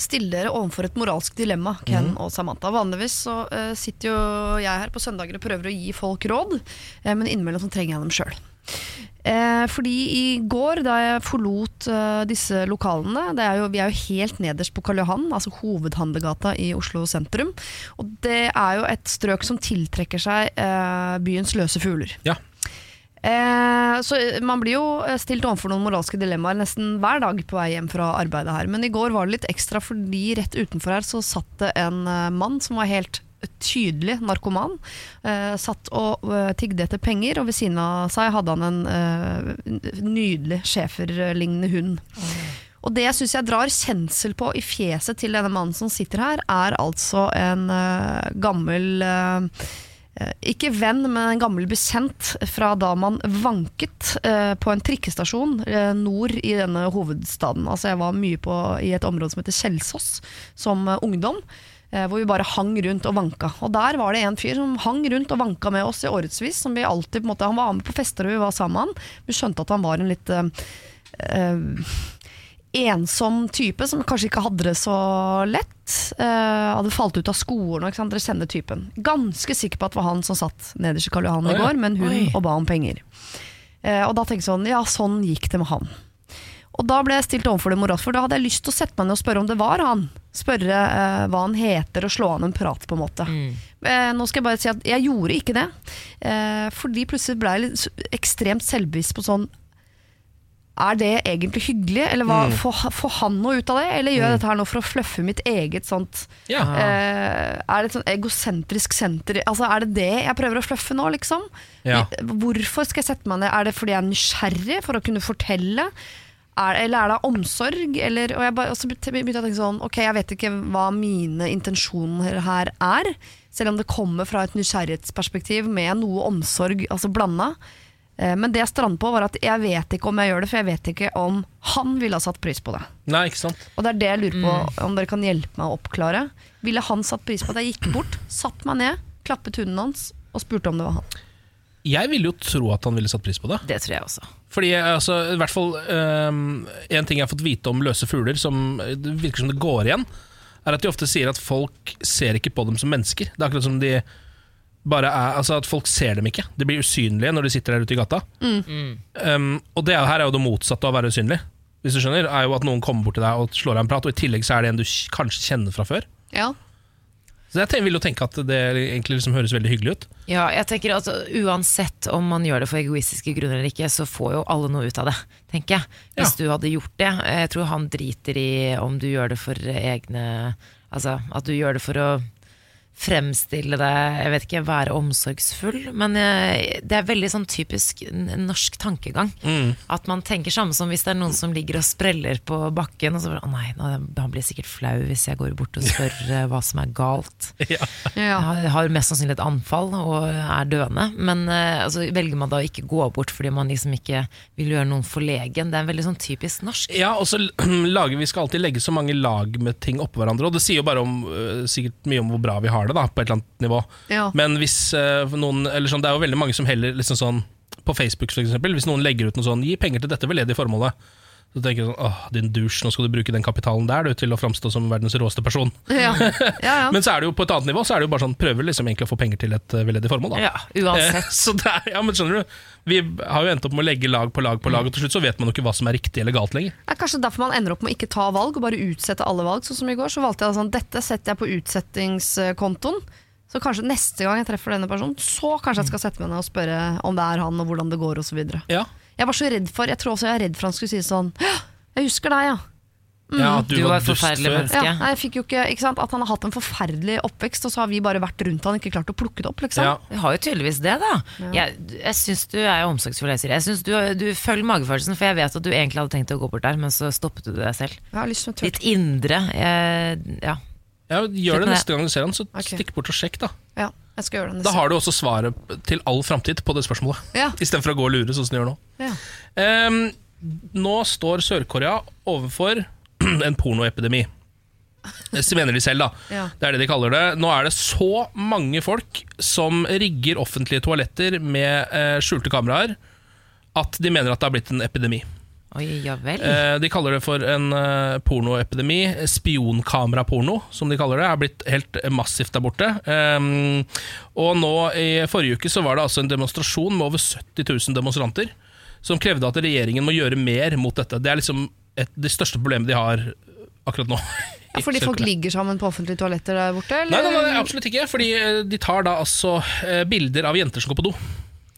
stille dere overfor et moralsk dilemma, Ken og Samantha. Vanligvis så eh, sitter jo jeg her på søndager og prøver å gi folk råd, men innimellom så trenger jeg dem sjøl. Eh, fordi i går, da jeg forlot disse lokalene det er jo, Vi er jo helt nederst på Karl Johan, altså hovedhandlegata i Oslo sentrum. Og det er jo et strøk som tiltrekker seg byens løse fugler. Ja. Eh, så Man blir jo stilt overfor noen moralske dilemmaer nesten hver dag på vei hjem fra arbeidet her. Men i går var det litt ekstra fordi rett utenfor her så satt det en eh, mann som var helt tydelig narkoman. Eh, satt og eh, tigde etter penger, og ved siden av seg hadde han en eh, nydelig schæferlignende hund. Og det jeg syns jeg drar kjensel på i fjeset til denne mannen som sitter her, er altså en eh, gammel eh, eh, ikke venn, men en gammel bekjent fra da man vanket eh, på en trikkestasjon eh, nord i denne hovedstaden. Altså Jeg var mye på, i et område som heter Kjelsås som eh, ungdom. eh, Hvor vi bare hang rundt og vanka. Og der var det en fyr som hang rundt og vanka med oss i årevis. Som vi alltid, på han var med på fester og vi var sammen. Vi skjønte at han var en litt eh, eh, ensom type som kanskje ikke hadde det så lett. Uh, hadde falt ut av skolen. Ikke sant? Dere kjenner typen. Ganske sikker på at det var han som satt nederst i Karl Johan i går men hun Oi. og ba om penger. Uh, og da tenkte jeg sånn, ja sånn gikk det med han. Og da ble jeg stilt overfor det moralsk, for da hadde jeg lyst til å sette meg ned og spørre om det var han. Spørre uh, hva han heter og slå han en prat, på en måte. Eh, nå skal jeg bare si at jeg gjorde ikke det. Uh, fordi plutselig ble jeg litt ekstremt selvbevisst på sånn er det egentlig hyggelig, eller hva, får, får han noe ut av det? Eller gjør jeg dette her nå for å fluffe mitt eget sånt Ja. eh, Er det et sånn egosentrisk senter Altså Er det det jeg prøver å fluffe nå, liksom? Ja. Hvorfor skal jeg sette meg ned? Er det fordi jeg er nysgjerrig for å kunne fortelle? Er, eller er det omsorg? Eller, og jeg bare, også begynte å tenke sånn Ok, jeg vet ikke hva mine intensjoner her er. Selv om det kommer fra et nysgjerrighetsperspektiv med noe omsorg altså blanda. Eh, Men det jeg strandet på, var at jeg vet ikke om jeg gjør det, for jeg vet ikke om han ville ha satt pris på det. Nei, ikke sant? Og det er det jeg lurer på om dere kan hjelpe meg å oppklare. Ville han satt pris på at jeg gikk bort, satt meg ned, klappet hunden hans og spurte om det var han? Jeg ville jo tro at han ville satt pris på det. Det tror jeg også. Fordi altså, i hvert fall um, En ting jeg har fått vite om løse fugler, som det virker som det går igjen, er at de ofte sier at folk ser ikke på dem som mennesker. Det er akkurat som de bare er Altså at folk ser dem ikke. De blir usynlige når de sitter der ute i gata. Um, og det er, her er jo det motsatte av å være usynlig. Hvis du skjønner, er jo at noen kommer bort til deg og slår deg en prat, og i tillegg så er det en du kanskje kjenner fra før. Ja. Så jeg vil jo tenke at det egentlig liksom høres veldig hyggelig ut. Ja, jeg tenker at Uansett om man gjør det for egoistiske grunner eller ikke, så får jo alle noe ut av det, tenker jeg. Hvis du hadde gjort det. Jeg tror han driter i om du gjør det for egne Altså at du gjør det for å fremstille det Jeg vet ikke, være omsorgsfull. Men eh, det er veldig sånn typisk norsk tankegang. Mm. At man tenker samme som hvis det er noen som ligger og spreller på bakken, og så bare Å nei, han blir sikkert flau hvis jeg går bort og spør eh, hva som er galt. Ja. Jeg har mest sannsynlig et anfall og er døende. Men eh, altså, velger man da å ikke gå bort fordi man liksom ikke vil gjøre noen forlegen? Det er veldig sånn typisk norsk. Ja, og så lager Vi skal alltid legge så mange lag med ting oppå hverandre, og det sier jo bare om, sikkert mye om hvor bra vi har det, da, på et eller annet nivå. Ja. Men hvis uh, noen eller sånn, Det er jo veldig mange som heller liksom sånn På Facebook for eksempel, hvis noen legger ut noe sånn 'gi penger til dette veldedige formålet', så tenker jeg sånn åh, din dusj, nå skal du bruke den kapitalen der du, til å framstå som verdens råeste person. Ja. Ja, ja. Men så er det jo på et annet nivå, så er det jo bare sånn prøver liksom egentlig å få penger til et uh, veldedig formål. da Ja, uansett. Eh, Så det er, ja, men skjønner du Vi har jo endt opp med å legge lag på lag på lag, og til slutt så vet man jo ikke hva som er riktig eller galt lenger. Det er kanskje derfor man ender opp med å ikke ta valg og bare utsette alle valg. Sånn som i går, så valgte jeg sånn dette setter jeg på utsettingskontoen. Så kanskje neste gang jeg treffer denne personen, så kanskje jeg skal sette meg ned og spørre om det er han og hvordan det går osv. Jeg var så redd for Jeg tror også jeg er redd for han skulle si sånn Jeg husker deg, ja. ja at Du var et forferdelig menneske. ja nei, jeg fikk jo ikke, ikke sant? At han har hatt en forferdelig oppvekst, og så har vi bare vært rundt han ikke klart å plukke det opp. Liksom. Ja. Vi har jo tydeligvis det, da. Jeg, jeg syns du er omsorgsfull. Jeg, sier. jeg synes du, du følger magefølelsen, for jeg vet at du egentlig hadde tenkt å gå bort der, men så stoppet du deg selv. Jeg har lyst til å. Ditt indre Jeg, Ja. Ja, gjør det neste gang du ser han, så okay. stikk bort og sjekk, da. Ja, jeg skal gjøre det Da har du også svaret til all framtid på det spørsmålet. Ja. Istedenfor å gå og lure, sånn som du gjør nå. Ja. Um, nå står Sør-Korea overfor en pornoepidemi. Det mener de selv, da. Ja. Det er det de kaller det. Nå er det så mange folk som rigger offentlige toaletter med eh, skjulte kameraer, at de mener at det har blitt en epidemi. Oi, ja vel. Eh, de kaller det for en eh, pornoepidemi. Spionkameraporno, som de kaller det, er blitt helt massivt der borte. Um, og nå i forrige uke så var det altså en demonstrasjon med over 70 000 demonstranter som krevde at regjeringen må gjøre mer mot dette. Det er liksom et, det største problemet de har akkurat nå. Ja, fordi folk ligger sammen på offentlige toaletter der borte? Eller? Nei, nei, nei, absolutt ikke. Fordi eh, de tar da altså bilder av jenter som går på do,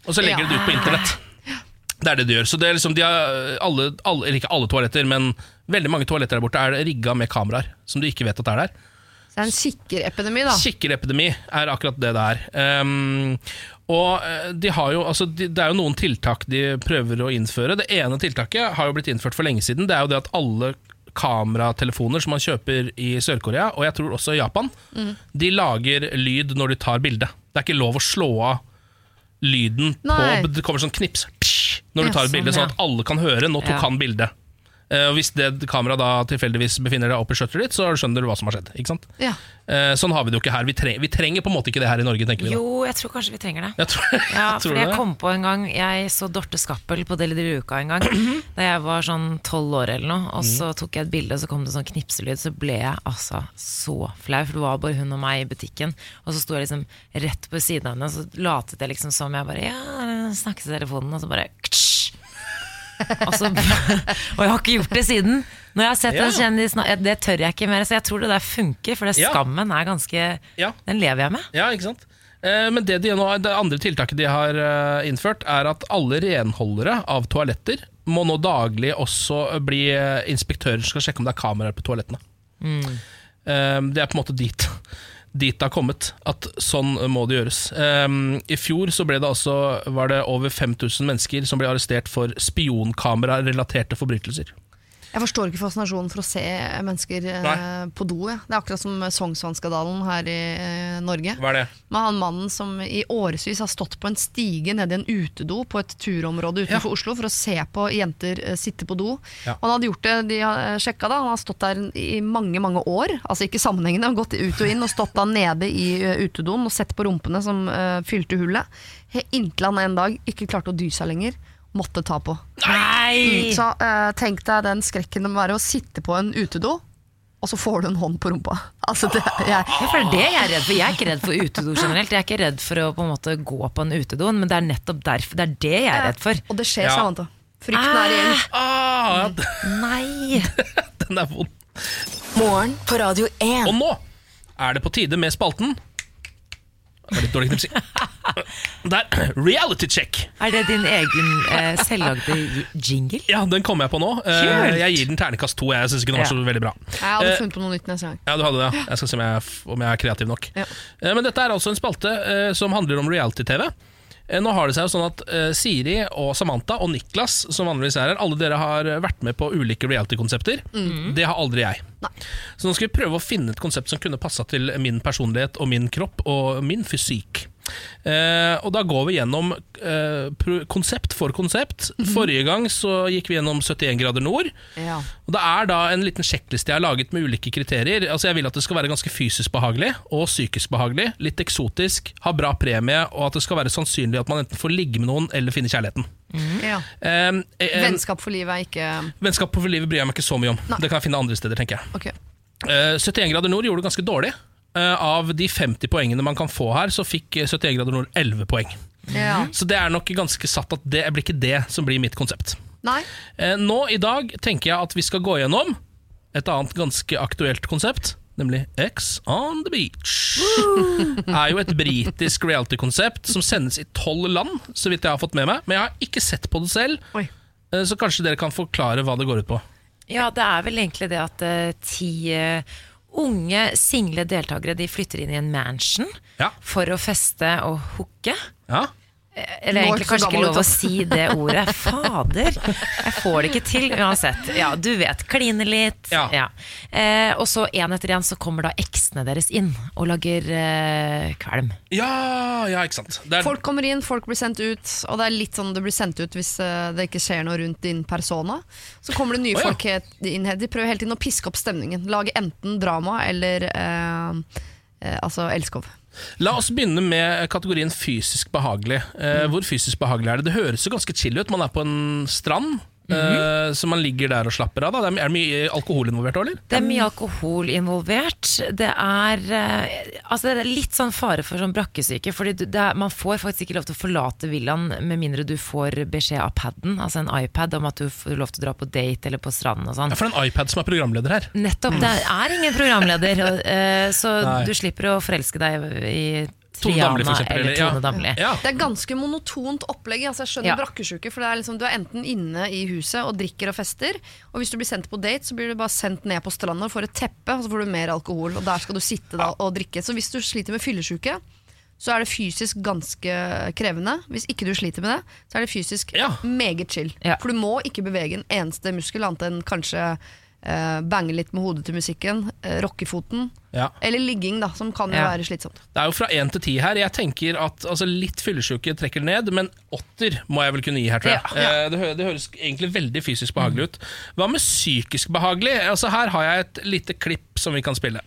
og så legger de det ut på internett. Det er det de gjør. Så det er liksom, de har eh, alle, alle, eller ikke alle toaletter, men veldig mange toaletter der borte er rigga med kameraer som du ikke vet at er der. Så det er en kikkerepidemi, da. Kikkerepidemi er akkurat det det er. Um, og eh, de har jo, altså, de, Det er jo noen tiltak de prøver å innføre. Det ene tiltaket har jo blitt innført for lenge siden. Det er jo det at alle kameratelefoner som man kjøper i Sør-Korea, og jeg tror også i Japan, de lager lyd når de tar bilde. Det er ikke lov å slå av lyden Nei. på Det kommer sånn knips når du tar et bilde, sånn at alle kan høre. Nå tok Ja. han bildet. Eh, og Hvis det kameraet da tilfeldigvis befinner deg oppi skjøttet ditt, så skjønner du hva som har skjedd. Ikke sant? Ja. Eh, sånn har vi det jo ikke her. Vi, tre vi trenger på en måte ikke det her i Norge, tenker vi da. Jo, jeg tror kanskje vi trenger det. Jeg tror, Ja, tror for jeg det? kom på en gang Jeg så Dorte Skappel på Deli de Luca en gang Da jeg var sånn 12 år eller noe Og så tok jeg et bilde Og så kom det sånn knipselyd Så ble jeg altså så flau For det var bare hun og meg i butikken Og så sto jeg liksom rett på siden av henne Så latet jeg liksom som jeg bare Ja, snakket i telefonen Og så bare ktsj. og, så, og jeg har ikke gjort det siden Når jeg har sett Ja. en kjendis Det tør jeg ikke mer Så jeg tror det der funker For det Ja. skammen er ganske Ja. Den lever jeg med Ja, ikke sant? Eh, Men det, de nå, det andre tiltaket de har eh, innført, er at alle renholdere av toaletter må nå daglig også bli eh, inspektører som skal sjekke om det er kameraer på toalettene. Mm. Det er på en måte dit, dit det har kommet, at sånn må det gjøres. Um, I fjor så ble det altså, var det over 5000 mennesker som ble arrestert for spionkamera-relaterte forbrytelser. Jeg forstår ikke fascinasjonen for å se mennesker eh, Nei. på do. Ja. Det er akkurat som Sognsvann-skandalen her i eh, Norge. Hva er det? Med han mannen som i årevis har stått på en stige nede i en utedo på et turområde utenfor Oslo for å se på jenter eh, sitte på do. Ja. Og han hadde gjort det, de har sjekka da, han har stått der i mange mange år, altså ikke sammenhengende, gått ut og inn og stått da nede i utedoen og sett på rumpene som uh, fylte hullet, inntil han en dag ikke klarte å dy seg lenger, måtte ta på. Nei! Så eh, tenk deg den skrekken det må være å sitte på en utedo, og så får du en hånd på rumpa. Altså, det, jeg, Ja, for det er det jeg er redd for. Jeg er ikke redd for utedo generelt. Jeg er ikke redd for å på en måte gå på en utedo, men det er nettopp derfor. Det er det jeg er redd for. og det skjer, Ja. Samantha. Frykten er reell. Ah, ja, Nei! den er vond. Morgen på Radio 1. Og nå er det på tide med spalten var litt dårlig knipsing. Det er reality check. Er det din egen eh, selvlagde jingle? Ja, Den kommer jeg på nå. Eh, Jeg gir den ternekast to. Jeg syns ikke den var Ja. så veldig bra. Jeg hadde Eh, funnet på noe nytt neste gang. Ja, du hadde det. ja. Jeg skal se om jeg, om jeg er kreativ nok. Ja. Eh, Men dette er altså en spalte eh, som handler om reality-TV. Eh, Nå har det seg jo sånn at eh, Siri og Samantha og Niklas, som vanligvis er her, alle dere har vært med på ulike reality-konsepter. Det har aldri jeg. Så nå skal vi prøve å finne et konsept som kunne passa til min personlighet og min kropp og min fysikk. Eh, og da går vi gjennom eh, konsept for konsept. Forrige gang så gikk vi gjennom 71 grader nord. Ja. Og Det er da en liten sjekkliste jeg har laget med ulike kriterier. Altså Jeg vil at det skal være ganske fysisk behagelig og psykisk behagelig. Litt eksotisk, ha bra premie, og at det skal være sannsynlig at man enten får ligge med noen eller finne kjærligheten. Ja. Eh, eh, Vennskap for livet er ikke Vennskap for livet bryr jeg meg ikke så mye om. Det kan jeg finne andre steder, tenker jeg. Okay. Uh, 71 grader nord gjorde det ganske dårlig. Eh, av de 50 poengene man kan få her, så fikk eh, 71 grader nord 11 poeng. Ja. Så det er nok ganske satt at det blir ikke det som blir mitt konsept. Nei. Eh, Nå i dag tenker jeg at vi skal gå gjennom et annet ganske aktuelt konsept, nemlig X on the Beach. er jo et britisk reality-konsept som sendes i tolv land, så vidt jeg har fått med meg. Men jeg har ikke sett på det selv, Oi. eh, så kanskje dere kan forklare hva det går ut på. Ja, det er vel egentlig det at eh, ti eh, unge, single deltakere de flytter inn i en mansion Ja. for å feste og hooke. Ja? Eller er egentlig kanskje ikke lov å si det ordet. Fader, jeg får det ikke til uansett. Ja, du vet, kline litt. Ja. Eh, og så en etter én så kommer da eksene deres inn og lager eh, kvelm. ja, ja, ikke sant. Det er, Folk kommer inn, folk blir sendt ut, og det er litt sånn det blir sendt ut hvis eh, det ikke skjer noe rundt din persona. Så kommer det nye oh, ja. folk inn her. De prøver hele tiden å piske opp stemningen. Lage enten drama eller eh, eh, altså elskov. La oss begynne med kategorien fysisk behagelig. Eh, hvor fysisk behagelig er det? Det høres jo ganske chill ut. Man er på en strand, eh, så man ligger der og slapper av. Da. Det er, det mye alkohol involvert òg, eller? Det er mye alkohol involvert. Det er, eh, altså det er litt sånn fare for sånn brakkesyke. Fordi du- er, man får faktisk ikke lov til å forlate villaen med mindre du får beskjed av paden, altså en iPad, om at du får lov til å dra på date eller på stranden og sånn. Ja, for det er en iPad som er programleder her. Nettopp. Det er ingen programleder, og, eh, så Nei. du slipper å forelske deg i Damli, Triana eller Tone Damli. Ja. Det er ganske monotont opplegg. Altså jeg skjønner Ja. brakkesjuke, for det er liksom, Du er enten inne i huset og drikker og fester, og hvis du blir sendt på date, så blir du bare sendt ned på stranda og får et teppe, og så får du mer alkohol, og der skal du sitte da og drikke. Så hvis du sliter med fyllesyke, så er det fysisk ganske krevende. Hvis ikke du sliter med det, så er det fysisk Ja. meget chill. Ja. For du må ikke bevege en eneste muskel, annet enn kanskje eh, bange litt med hodet til musikken, uh, rockefoten, Ja. eller ligging, da, som kan jo Ja. være slitsomt. Det er jo fra én til ti her. Jeg tenker at altså, Litt fyllesyke trekker ned, men åtter må jeg vel kunne gi her, tror jeg. Ja. Uh, Det, hø det høres egentlig veldig fysisk behagelig ut. Hva med psykisk behagelig? Altså, her har jeg et lite klipp som vi kan spille.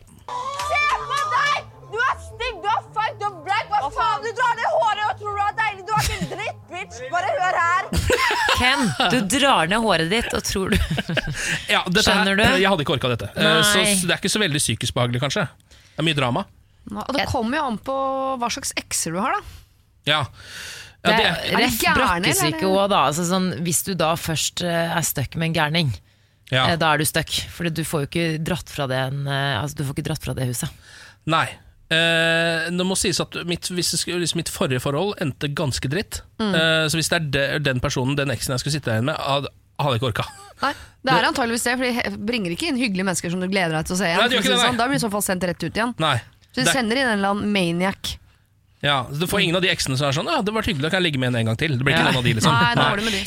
Ken, du drar ned håret ditt og tror du Ja, dette Skjønner her, du? Jeg hadde ikke orka dette. Eh, Nei. Så det er ikke så veldig psykisk behagelig, kanskje. Det er mye drama. Og det kommer jo an på hva slags ekser du har, da. Ja. Det ja er det, brakkesyke eller er det- òg, da. Altså, sånn, hvis du da først eh, er stuck med en gærning, ja. eh, da er du stuck. For du får jo ikke dratt fra det, en, altså, du får ikke dratt fra det huset. Nei. Eh, det må sies at mitt, hvis det skulle, liksom mitt forrige forhold endte ganske dritt. Eh, så hvis det er de, den personen, den eksen jeg skulle sitte igjen med, hadde, hadde jeg ikke orka. Nei, Det er antageligvis det, for de bringer ikke inn hyggelige mennesker som du gleder deg til å se igjen. Nei, det gjør ikke det, nei. sånn. Da blir du i så fall sendt rett ut igjen. Nei. Så de Det- sender inn en eller annen maniac. Ja, så Du får ingen av de eksene som er sånn Ja, det var hyggelig, da kan jeg ligge med en en gang til. Det blir ikke Ja. noen av de, liksom. Nei, da var det med de.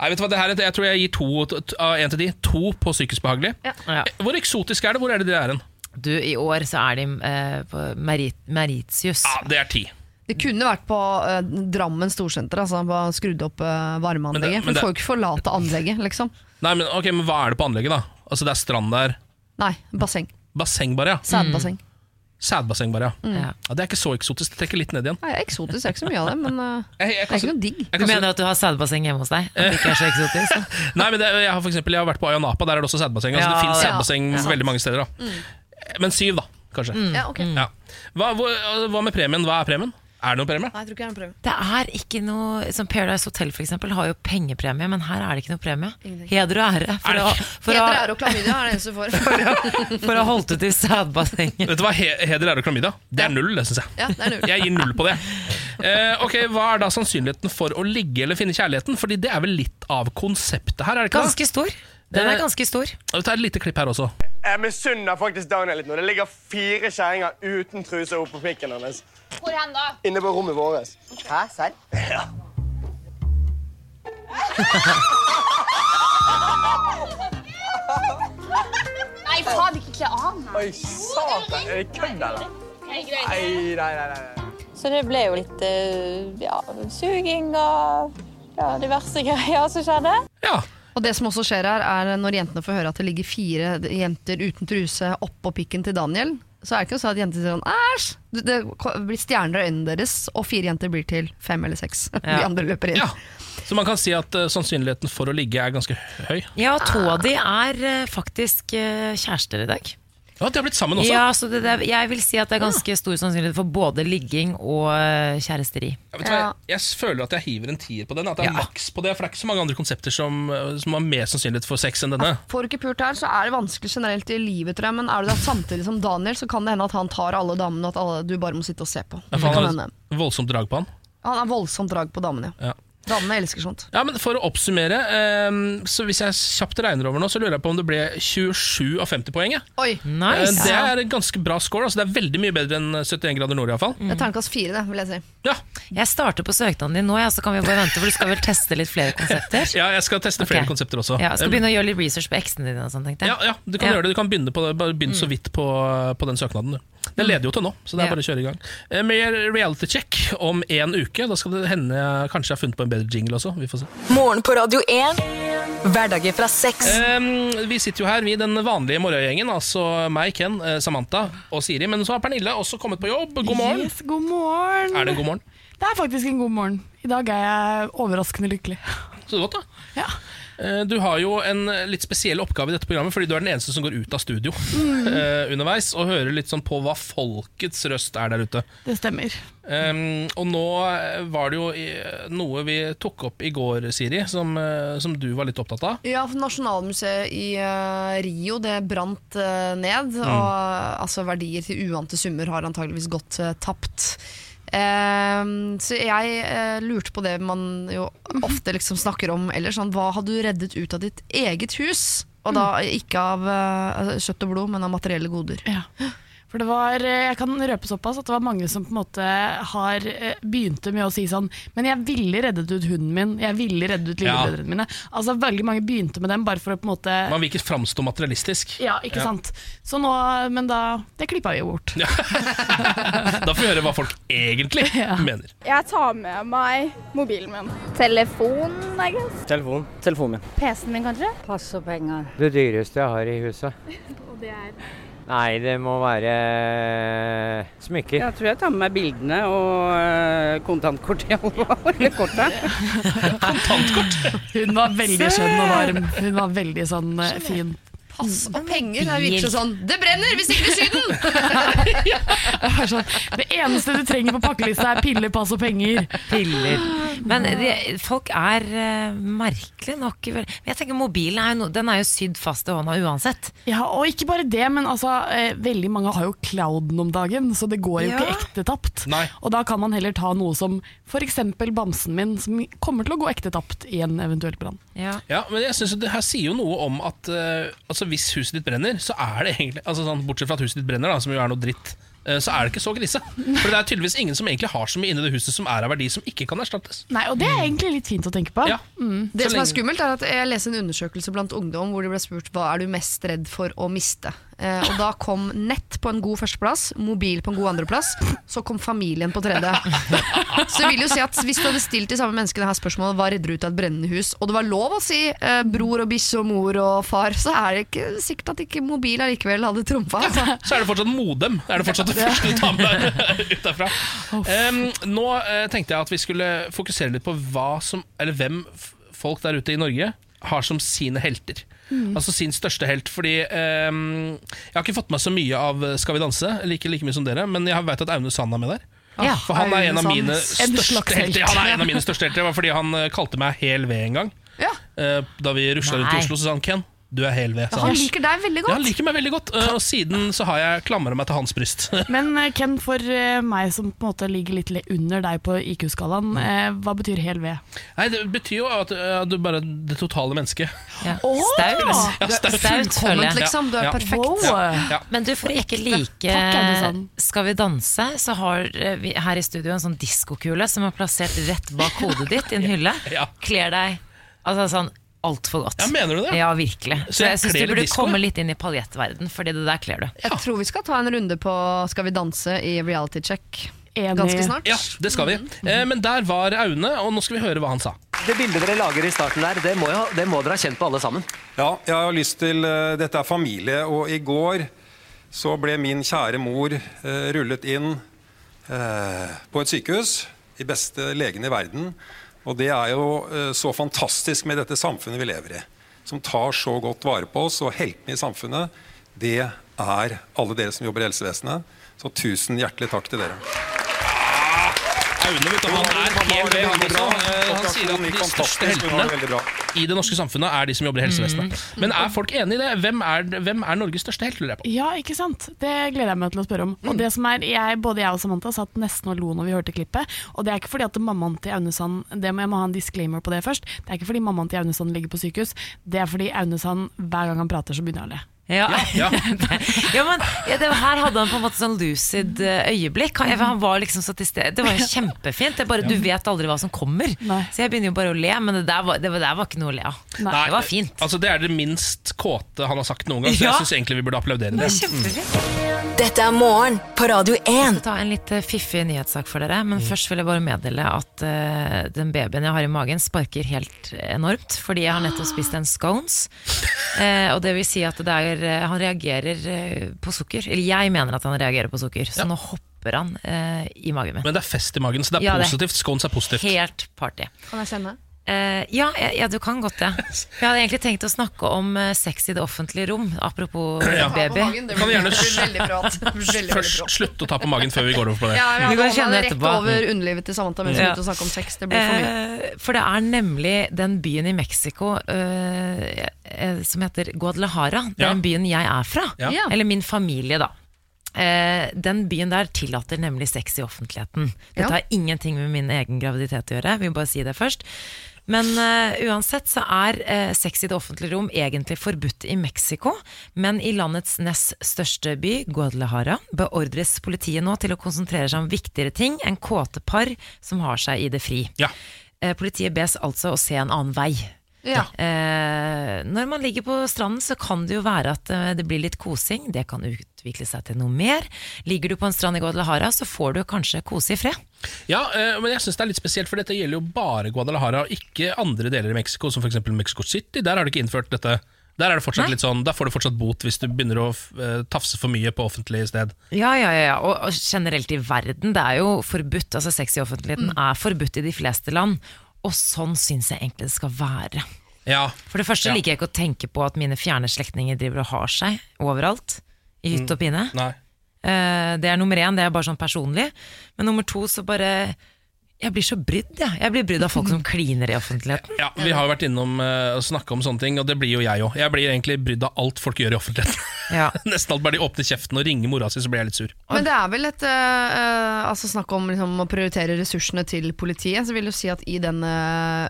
Nei, vet du hva, det her, er- Jeg tror jeg gir to av en til de. To på psykisk behagelig. Ja. Hvor eksotisk er det? Hvor er det de er hen? Du, i år så er de eh, på Merit Meritius. Ja, det er ti. Det kunne vært på eh, Drammen storsenter, altså bare skrudd opp uh, varmeanlegget. Men det- men får jo ikke forlate anlegget, liksom. Nei, men ok, men hva er det på anlegget, da? Altså Det er strand der. Nei, basseng. Basseng, bare. ja Sædbasseng. Sædbasseng, bare. ja. Ja. ja Det er ikke så eksotisk. Det trekker litt ned igjen. Nei, eksotisk er ikke så mye av det, men eh, Jeg, jeg, det er ikke noe digg. jeg Du mener at du har sædbasseng hjemme hos deg? At det ikke er så eksotisk? Nei, men det, jeg, har for eksempel, jeg har vært på Ayanapa, der er det også sædbasseng. Altså, det finnes ja. sædbasseng Ja. veldig mange steder. Da. Men syv, da, kanskje. Ja, ok. Ja. Hva, hva, hva med premien? Hva er premien? Er det noen premie? Nei, jeg tror ikke jeg har en prøve. Det er ikke noe Som Paradise Hotel for eksempel har jo pengepremie, men her er det ikke noe premie. Ingenting. Heder og ære for, Er å, for, å, Heter ære og klamydia er det eneste du får. for å ha holdt ut i sædbassenget. Vet du hva, He- Heder, ære og klamydia. Det er null, det syns jeg. Ja, det er null. Jeg gir null på det. Eh, ok, Hva er da sannsynligheten for å ligge eller finne kjærligheten? Fordi det er vel litt av konseptet her? er det ikke det? Ganske stor. Den er Eh, ganske stor. Vi tar et lite klipp her også. Jeg misunner faktisk Daniel litt nå. Det ligger fire kjerringer uten truse oppå pikken hennes. Hvor hen da? Inne på rommet vårt. Hæ, serr? Ja. Nei, faen, ikke kle av meg. Oi, satan. Er det kødd, eller? Nei, Nei, nei, nei. Så det ble jo litt eh, ja, suging og ja, diverse greier som skjedde. Og det som også skjer her, er når jentene får høre at det ligger fire jenter uten truse oppå pikken til Daniel, så er det ikke sånn at jentene sier sånn æsj! Det- blir stjerner i øynene deres, og fire jenter blir til fem eller seks. De andre løper inn. Ja. Så man kan si at uh, sannsynligheten for å ligge er ganske høy. Ja, to av de er uh, faktisk uh, kjærester i dag. Ja, De har blitt sammen også. Ja, så det, det, Jeg vil si at det er ganske stor sannsynlighet for både ligging og eh, kjæresteri. Ja, vet du hva, jeg, jeg føler at jeg hiver en tier på den. At det er maks på det For det er ikke så mange andre konsepter som, eh, som har mer sannsynlighet for sex enn denne. Får du ikke pult her, så er det vanskelig generelt i livet, tror jeg. Men er du der samtidig som Daniel, så kan det hende at han tar alle damene, og at alle, du bare må sitte og se på. Ja, for han har voldsomt drag på han. Han har voldsomt drag på damene. Ja. Damene elsker sånt. Ja, men For å oppsummere, um, så hvis jeg kjapt regner over nå, så lurer jeg på om det ble 27 av 50 poeng. Oi, nice. Uh, Det er en ganske bra score. Altså det er veldig mye bedre enn 71 grader nord. i hvert fall. Det er terningkast fire, det, vil jeg si. Jeg starter på søknaden din nå, ja, så kan vi bare vente, for du skal vel teste litt flere konsepter? Ja, jeg skal teste flere okay. konsepter også. Ja, skal begynne å gjøre litt research på eksene dine og sånn, tenkte jeg. Ja, ja, du kan Ja. gjøre det. Du kan begynne, på det, bare begynne så vidt på, på den søknaden. Du. Det leder jo til nå, så det er Ja. bare å kjøre i gang. Uh, Mer reality check om en uke. Da skal det hende jeg kanskje har funnet på en bedre jingle også. Vi får se. Morgen på Radio 1. Hverdager fra sex. Eh, vi sitter jo her, vi den vanlige morgengjengen. Altså meg, Ken, eh, Samantha og Siri. Men så har Pernille også kommet på jobb. God morgen. Yes, god morgen. Er det en god morgen? Det er faktisk en god morgen. I dag er jeg overraskende lykkelig. Så godt, da. Ja. Eh, Du har jo en litt spesiell oppgave i dette programmet, fordi du er den eneste som går ut av studio Mm. uh, underveis og hører litt sånn på hva folkets røst er der ute. Det stemmer. Um, og nå eh, var det jo i- noe vi tok opp i går, Siri, som, som du var litt opptatt av. Ja, for Nasjonalmuseet i uh, Rio det brant ned. Mm. Og altså, verdier til uante summer har antageligvis gått tapt. Ehm, så jeg eh, lurte på det man jo ofte liksom snakker om ellers. Sånn, hva hadde du reddet ut av ditt eget hus? Og da ikke av eh, kjøtt og blod, men av materielle goder. Ja. For det var, eh, jeg kan røpe såpass at det var mange som på en måte har eh, begynte med å si sånn Men jeg ville reddet ut hunden min, jeg ville reddet ut Ja. lillebrødrene mine. Altså Veldig mange begynte med dem bare for å på en måte Man vil ikke framstå materialistisk. Ja, ikke sant. Så nå, Men da Det klippa vi jo bort. Da får vi høre hva folk egentlig mener. Jeg tar med meg mobilen min. Telefon, I guess. Telefon. Telefonen min. PC-en min, kanskje? Pass og penger. Det dyreste jeg har i huset. Og det er Nei, det må være eh, smykker. Jeg tror jeg tar med meg bildene og kontantkort kontantkortet i alle fall. Eller kortet. Hun var veldig skjønn og varm. Hun var veldig sånn fint. fin. Pass og penger. er virker så sånn Det brenner hvis ikke til Syden! Det er sånn, det eneste du trenger på pakkelista er piller, pass og penger. Piller. Men de, folk er uh, merkelig nok Men Jeg tenker Mobilen er jo, no, den er jo sydd fast i hånda uansett. Ja, og ikke bare det, men altså, eh, veldig mange har jo clouden om dagen, så det går jo Ja. ikke ekte tapt. Nei. Og da kan man heller ta noe som f.eks. bamsen min, som kommer til å gå ekte tapt i en eventuell brann. Ja. Ja, men jeg synes det her sier jo noe om at uh, altså hvis huset ditt brenner, så er det egentlig altså sånn, Bortsett fra at huset ditt brenner, da, som jo er noe dritt, eh, så er det ikke så grise. For det er tydeligvis ingen som egentlig har så mye inni det huset som er av verdi som ikke kan erstattes. Nei, og det er egentlig litt fint å tenke på. Ja. Mm. Det Så som er skummelt er at Jeg leste en undersøkelse blant ungdom hvor de ble spurt hva er du mest redd for å miste. Eh, og Da kom nett på en god førsteplass, mobil på en god andreplass, så kom familien på tredje. Så det vil jo si at Hvis du hadde stilt de samme menneskene her spørsmålet hva redder du ut av et brennende hus, og det var lov å si eh, bror og bikkje og mor og far, så er det ikke sikkert at ikke mobil allikevel hadde trumfa. Altså. Så er det fortsatt modem. Det er det fortsatt det første du tar med ut derfra. Um, nå eh, tenkte jeg at vi skulle fokusere litt på hva som, eller hvem folk der ute i Norge har som sine helter. Mm. Altså sin største helt. Fordi em, Jeg har ikke fått med meg så mye av Skal vi danse, like, like mye som dere, men jeg vet at Aune Sand er med der. Ja, For han er en av mine største helt. helter. Han er en av mine største helter fordi han eh, kalte meg hel ved en gang. Ja. Eh, Da vi rusla rundt i Oslo, så sa han Ken, Du er hel ved, Ja, Han liker deg veldig Ja, godt. han liker meg veldig godt, eh, og siden så har jeg klamra meg til hans bryst. Men eh, Ken, for eh, meg som på en måte ligger litt under deg på IQ-skalaen, hva betyr hel ved? Nei, Det betyr jo at du bare det totale mennesket. Staut. Ja, staut. Staut, føler jeg. liksom. Du er Ja. perfekt. Ja. Ja. Men du, for ikke like Takk, Skal vi danse, så har vi her i studio en sånn diskokule som er plassert rett bak hodet ditt i en hylle. Ja. Kler deg altså sånn altfor godt. Ja, mener du det? Ja, virkelig. Så jeg jeg syns du burde disco, komme litt inn i paljettverden, fordi det der kler du. Jeg tror vi skal ta en runde på Skal vi danse i reality check ganske snart. Ja, det skal vi. Eh, Men der var Aune, og nå skal vi høre hva han sa. Det bildet dere lager i starten der, det må, jo, det må dere ha kjent på alle sammen. Ja, jeg har lyst til uh, Dette er familie, og i går så ble min kjære mor uh, rullet inn uh, på et sykehus. De beste legene i verden. Og det er jo eh, så fantastisk med dette samfunnet vi lever i. Som tar så godt vare på oss, og heltene i samfunnet, det er alle dere som jobber i helsevesenet. Så tusen hjertelig takk til dere. Aune, vet du, han er helt ved, han også. Eh, Han sier at de største heltene i det norske samfunnet er de som jobber i helsevesenet. Men er folk enig i det? Hvem er, hvem er Norges største helt, lurer jeg på? Ja, ikke sant? Det gleder jeg meg til å spørre om. Og det som er, jeg, Både jeg og Samantha satt nesten og lo når vi hørte klippet. Og det er ikke fordi at mammaen til Aune Sand det må Jeg må ha en disclaimer på det først. Det er ikke fordi mammaen til Aune Sand ligger på sykehus. Det er fordi Aune Sand hver gang han prater, så begynner jeg å le. Ja. ja. men ja, det, Her hadde han på en måte sånn lucid eh, øyeblikk. Han, han var liksom så til stede. Det var jo kjempefint. Det er bare, Du vet aldri hva som kommer. Så jeg begynner jo bare å le, men det der var, det var, der var ikke noe å le av. Det var fint. Altså, det er det minst kåte han har sagt noen gang, så Ja. jeg syns egentlig vi burde applaudere det. Dette er morgen på Radio 1. Jeg skal ta en litt eh, fiffig nyhetssak for dere, men først vil jeg bare meddele at uh, den babyen jeg har i magen sparker helt enormt, fordi jeg har nettopp spist en scones. Uh, og det vil si at det er, eh, han reagerer eh, på sukker. Eller jeg mener at han reagerer på sukker, så nå hopper han eh, i magen min. Men det er fest i magen, så det er Ja, er positivt. Scones er positivt. Helt party. Kan jeg kjenne? Eh, ja, ja, ja, du kan godt det. Jeg hadde egentlig tenkt å snakke om eh, sex i det offentlige rom, apropos eh, Ja. baby. Det Kan vi gjerne Først slutte å ta på magen før vi går over på det. Ja, ja, Vi kan kjenne rett etterpå. over underlivet til Samantha mens vi Ja. snakker om sex. Det blir for mye. Uh, for det er nemlig den byen i Mexico eh, eh, som heter Guadalajara. Det er Ja. den byen jeg er fra. Ja. Ja. Eller min familie, da. Eh, den byen der tillater nemlig sex i offentligheten. Dette Ja. har ingenting med min egen graviditet å gjøre, vi må bare si det først. Men uh, uansett så er uh, sex i det offentlige rom egentlig forbudt i Mexico. Men i landets nest største by, Guadalajara, beordres politiet nå til å konsentrere seg om viktigere ting enn kåte par som har seg i det fri. Eh, politiet bes altså å se en annen vei. Ja. Eh, når man ligger på stranden, så kan det jo være at det blir litt kosing. Det kan utvikle seg til noe mer. Ligger du på en strand i Guadalajara, så får du kanskje kose i fred. Ja, eh, men jeg synes det er litt spesielt, for dette gjelder jo bare Guadalajara, og ikke andre deler i Mexico, som f.eks. Mexico City. Der har de ikke innført dette. Der er det fortsatt Nei. litt sånn, der får du fortsatt bot hvis du begynner å eh, tafse for mye på offentlig sted. Ja, ja, ja. Og, generelt i verden, det er jo forbudt. Altså Sex i offentligheten er forbudt i de fleste land. Og sånn syns jeg egentlig det skal være. Ja. For det første Ja. liker jeg ikke å tenke på at mine fjerne slektninger driver og har seg overalt. I hytt og pine. Nei. Eh, Det er nummer én, det er bare sånn personlig. Men nummer to så bare Jeg blir så brydd, jeg. Jeg blir brydd av folk som kliner i offentligheten. Ja, Vi har jo vært innom uh, og snakke om sånne ting, og det blir jo jeg òg. Jeg blir egentlig brydd av alt folk gjør i offentligheten. Ja. Nesten alt bare de åpner kjeften og ringer mora si, så blir jeg litt sur. Men det er vel et uh, eh, altså snakk om liksom, å prioritere ressursene til politiet. Så vil jeg si at i denne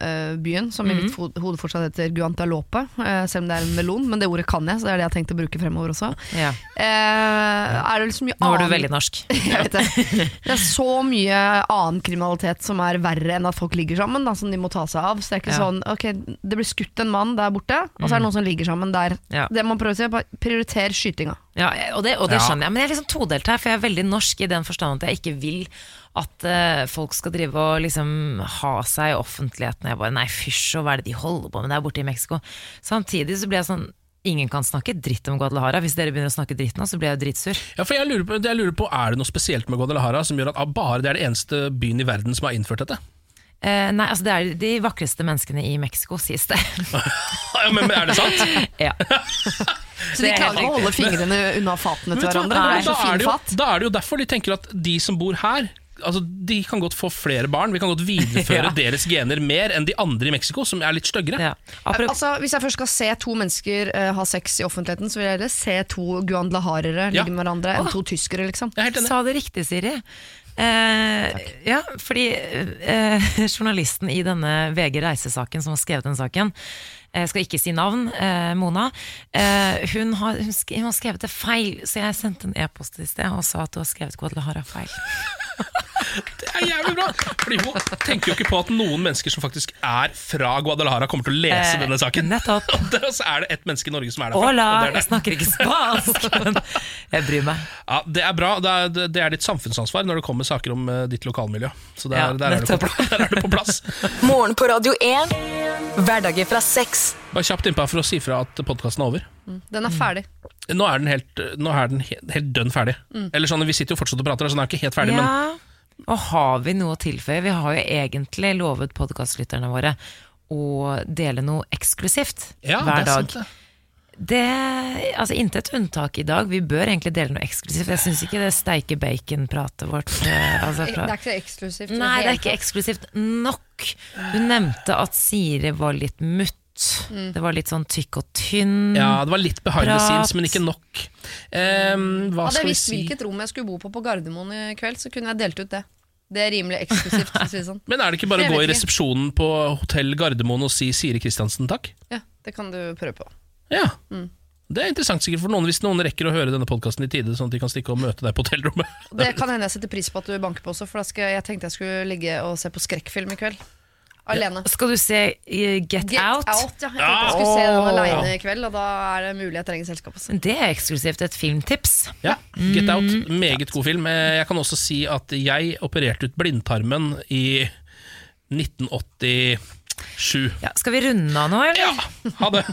uh, byen, som i Mhm. mitt hode fortsatt heter Guantalope, uh, selv om det er en melon, men det ordet kan jeg, så det er det jeg har tenkt å bruke fremover også. Ja. Eh, er det liksom mye Nå var du veldig norsk. jeg vet det. Det er så mye annen kriminalitet som er verre enn at folk ligger sammen, da, som de må ta seg av. Så det er ikke Ja. sånn ok, det blir skutt en mann der borte, og så er det Mm. noen som ligger sammen der. Ja. Det man prøver å si, er prioriter skytinga. Ja, og det, og det skjønner jeg, men jeg er liksom todelt her, for jeg er veldig norsk i den forstand at jeg ikke vil at uh, folk skal drive og liksom ha seg i offentligheten. Jeg bare, nei fysj, og hva er det de holder på med der borte i Mexico? Samtidig så blir jeg sånn, ingen kan snakke dritt om Guadalajara. Hvis dere begynner å snakke dritt nå, så blir jeg jo dritsur. Ja, for jeg lurer, på, jeg lurer på, Er det noe spesielt med Guadalajara som gjør at bare det er det eneste byen i verden som har innført dette? Eh, nei, altså det er de vakreste menneskene i Mexico, sies det. Ja, men, men er det sant? ja. Så de er klarer ikke å holde fingrene unna fatene til hverandre. er da, er det jo, da er det jo derfor de tenker at de som bor her, altså, de kan godt få flere barn. Vi kan godt videreføre Ja. deres gener mer enn de andre i Mexico, som er litt styggere. Altså, hvis jeg først skal se to mennesker uh, ha sex i offentligheten, så vil jeg heller se to guandlaharere Ja. ligge med hverandre enn to tyskere, liksom. Sa det riktig, Siri. Eh, ja, fordi eh, journalisten i denne VG Reisesaken som har skrevet den saken, jeg skal ikke si navn, eh, Mona, eh, hun, har, hun, sk hun har skrevet det feil, så jeg sendte en e-post i sted og sa at du har skrevet Guadalajara feil. Det er jævlig bra! Fordi hun tenker jo ikke på at noen mennesker som faktisk er fra Guadalajara, kommer til å lese Eh, denne saken. Nettopp. Og så er det ett menneske i Norge som er derfra. Hola, og det er det. jeg snakker ikke spansk, men jeg bryr meg. Ja, Det er bra. Det er, det er ditt samfunnsansvar når det kommer saker om eh, ditt lokalmiljø. Så der, Ja, der, er, du på, der er du på plass. Morgen på Radio 1. Hverdager fra seks. Bare kjapt innpå for å si fra at podkasten er over. Den er ferdig. Nå er den helt, nå er den helt, helt dønn ferdig. Mm. Eller sånn, Vi sitter jo fortsatt og prater, så den er ikke helt ferdig. men Ja, og har vi noe å tilføye? Vi har jo egentlig lovet podkastlytterne våre å dele noe eksklusivt Ja, hver det er dag. sant, det. Det, altså Intet unntak i dag. Vi bør egentlig dele noe eksklusivt. Jeg syns ikke det steike bacon-pratet vårt eh, altså, Det er ikke eksklusivt. Nei, det er ikke eksklusivt nok. Du nevnte at Siri var litt mutt. Mm. Det var litt sånn tykk og tynn. Ja, det var litt behind the scenes, men ikke nok. Um, hva Hadde jeg visst si? hvilket rom jeg skulle bo på på Gardermoen i kveld, så kunne jeg delt ut det. Det er rimelig eksklusivt. si sånn. Men er det ikke bare Jeg å gå i resepsjonen på Hotell Gardermoen og si Siri Kristiansen takk? Ja, det kan du prøve på. Ja. Mm. Det er interessant sikkert for noen hvis noen rekker å høre denne podkasten i tide, sånn at de kan stikke og møte deg på hotellrommet. Det kan hende jeg setter pris på at du banker på også, for da skal, jeg tenkte jeg skulle ligge og se på skrekkfilm i kveld. Alene. Skal du se uh, Get, Get Out? ja. Jeg tenkte jeg skulle se den alene i kveld, og da er det mulig jeg trenger selskap. Også. Det er eksklusivt et filmtips. Ja, Get Out, meget god film. Eh, Jeg kan også si at jeg opererte ut blindtarmen i 1987. Ja, skal vi runde av nå, eller? Ja, ha det.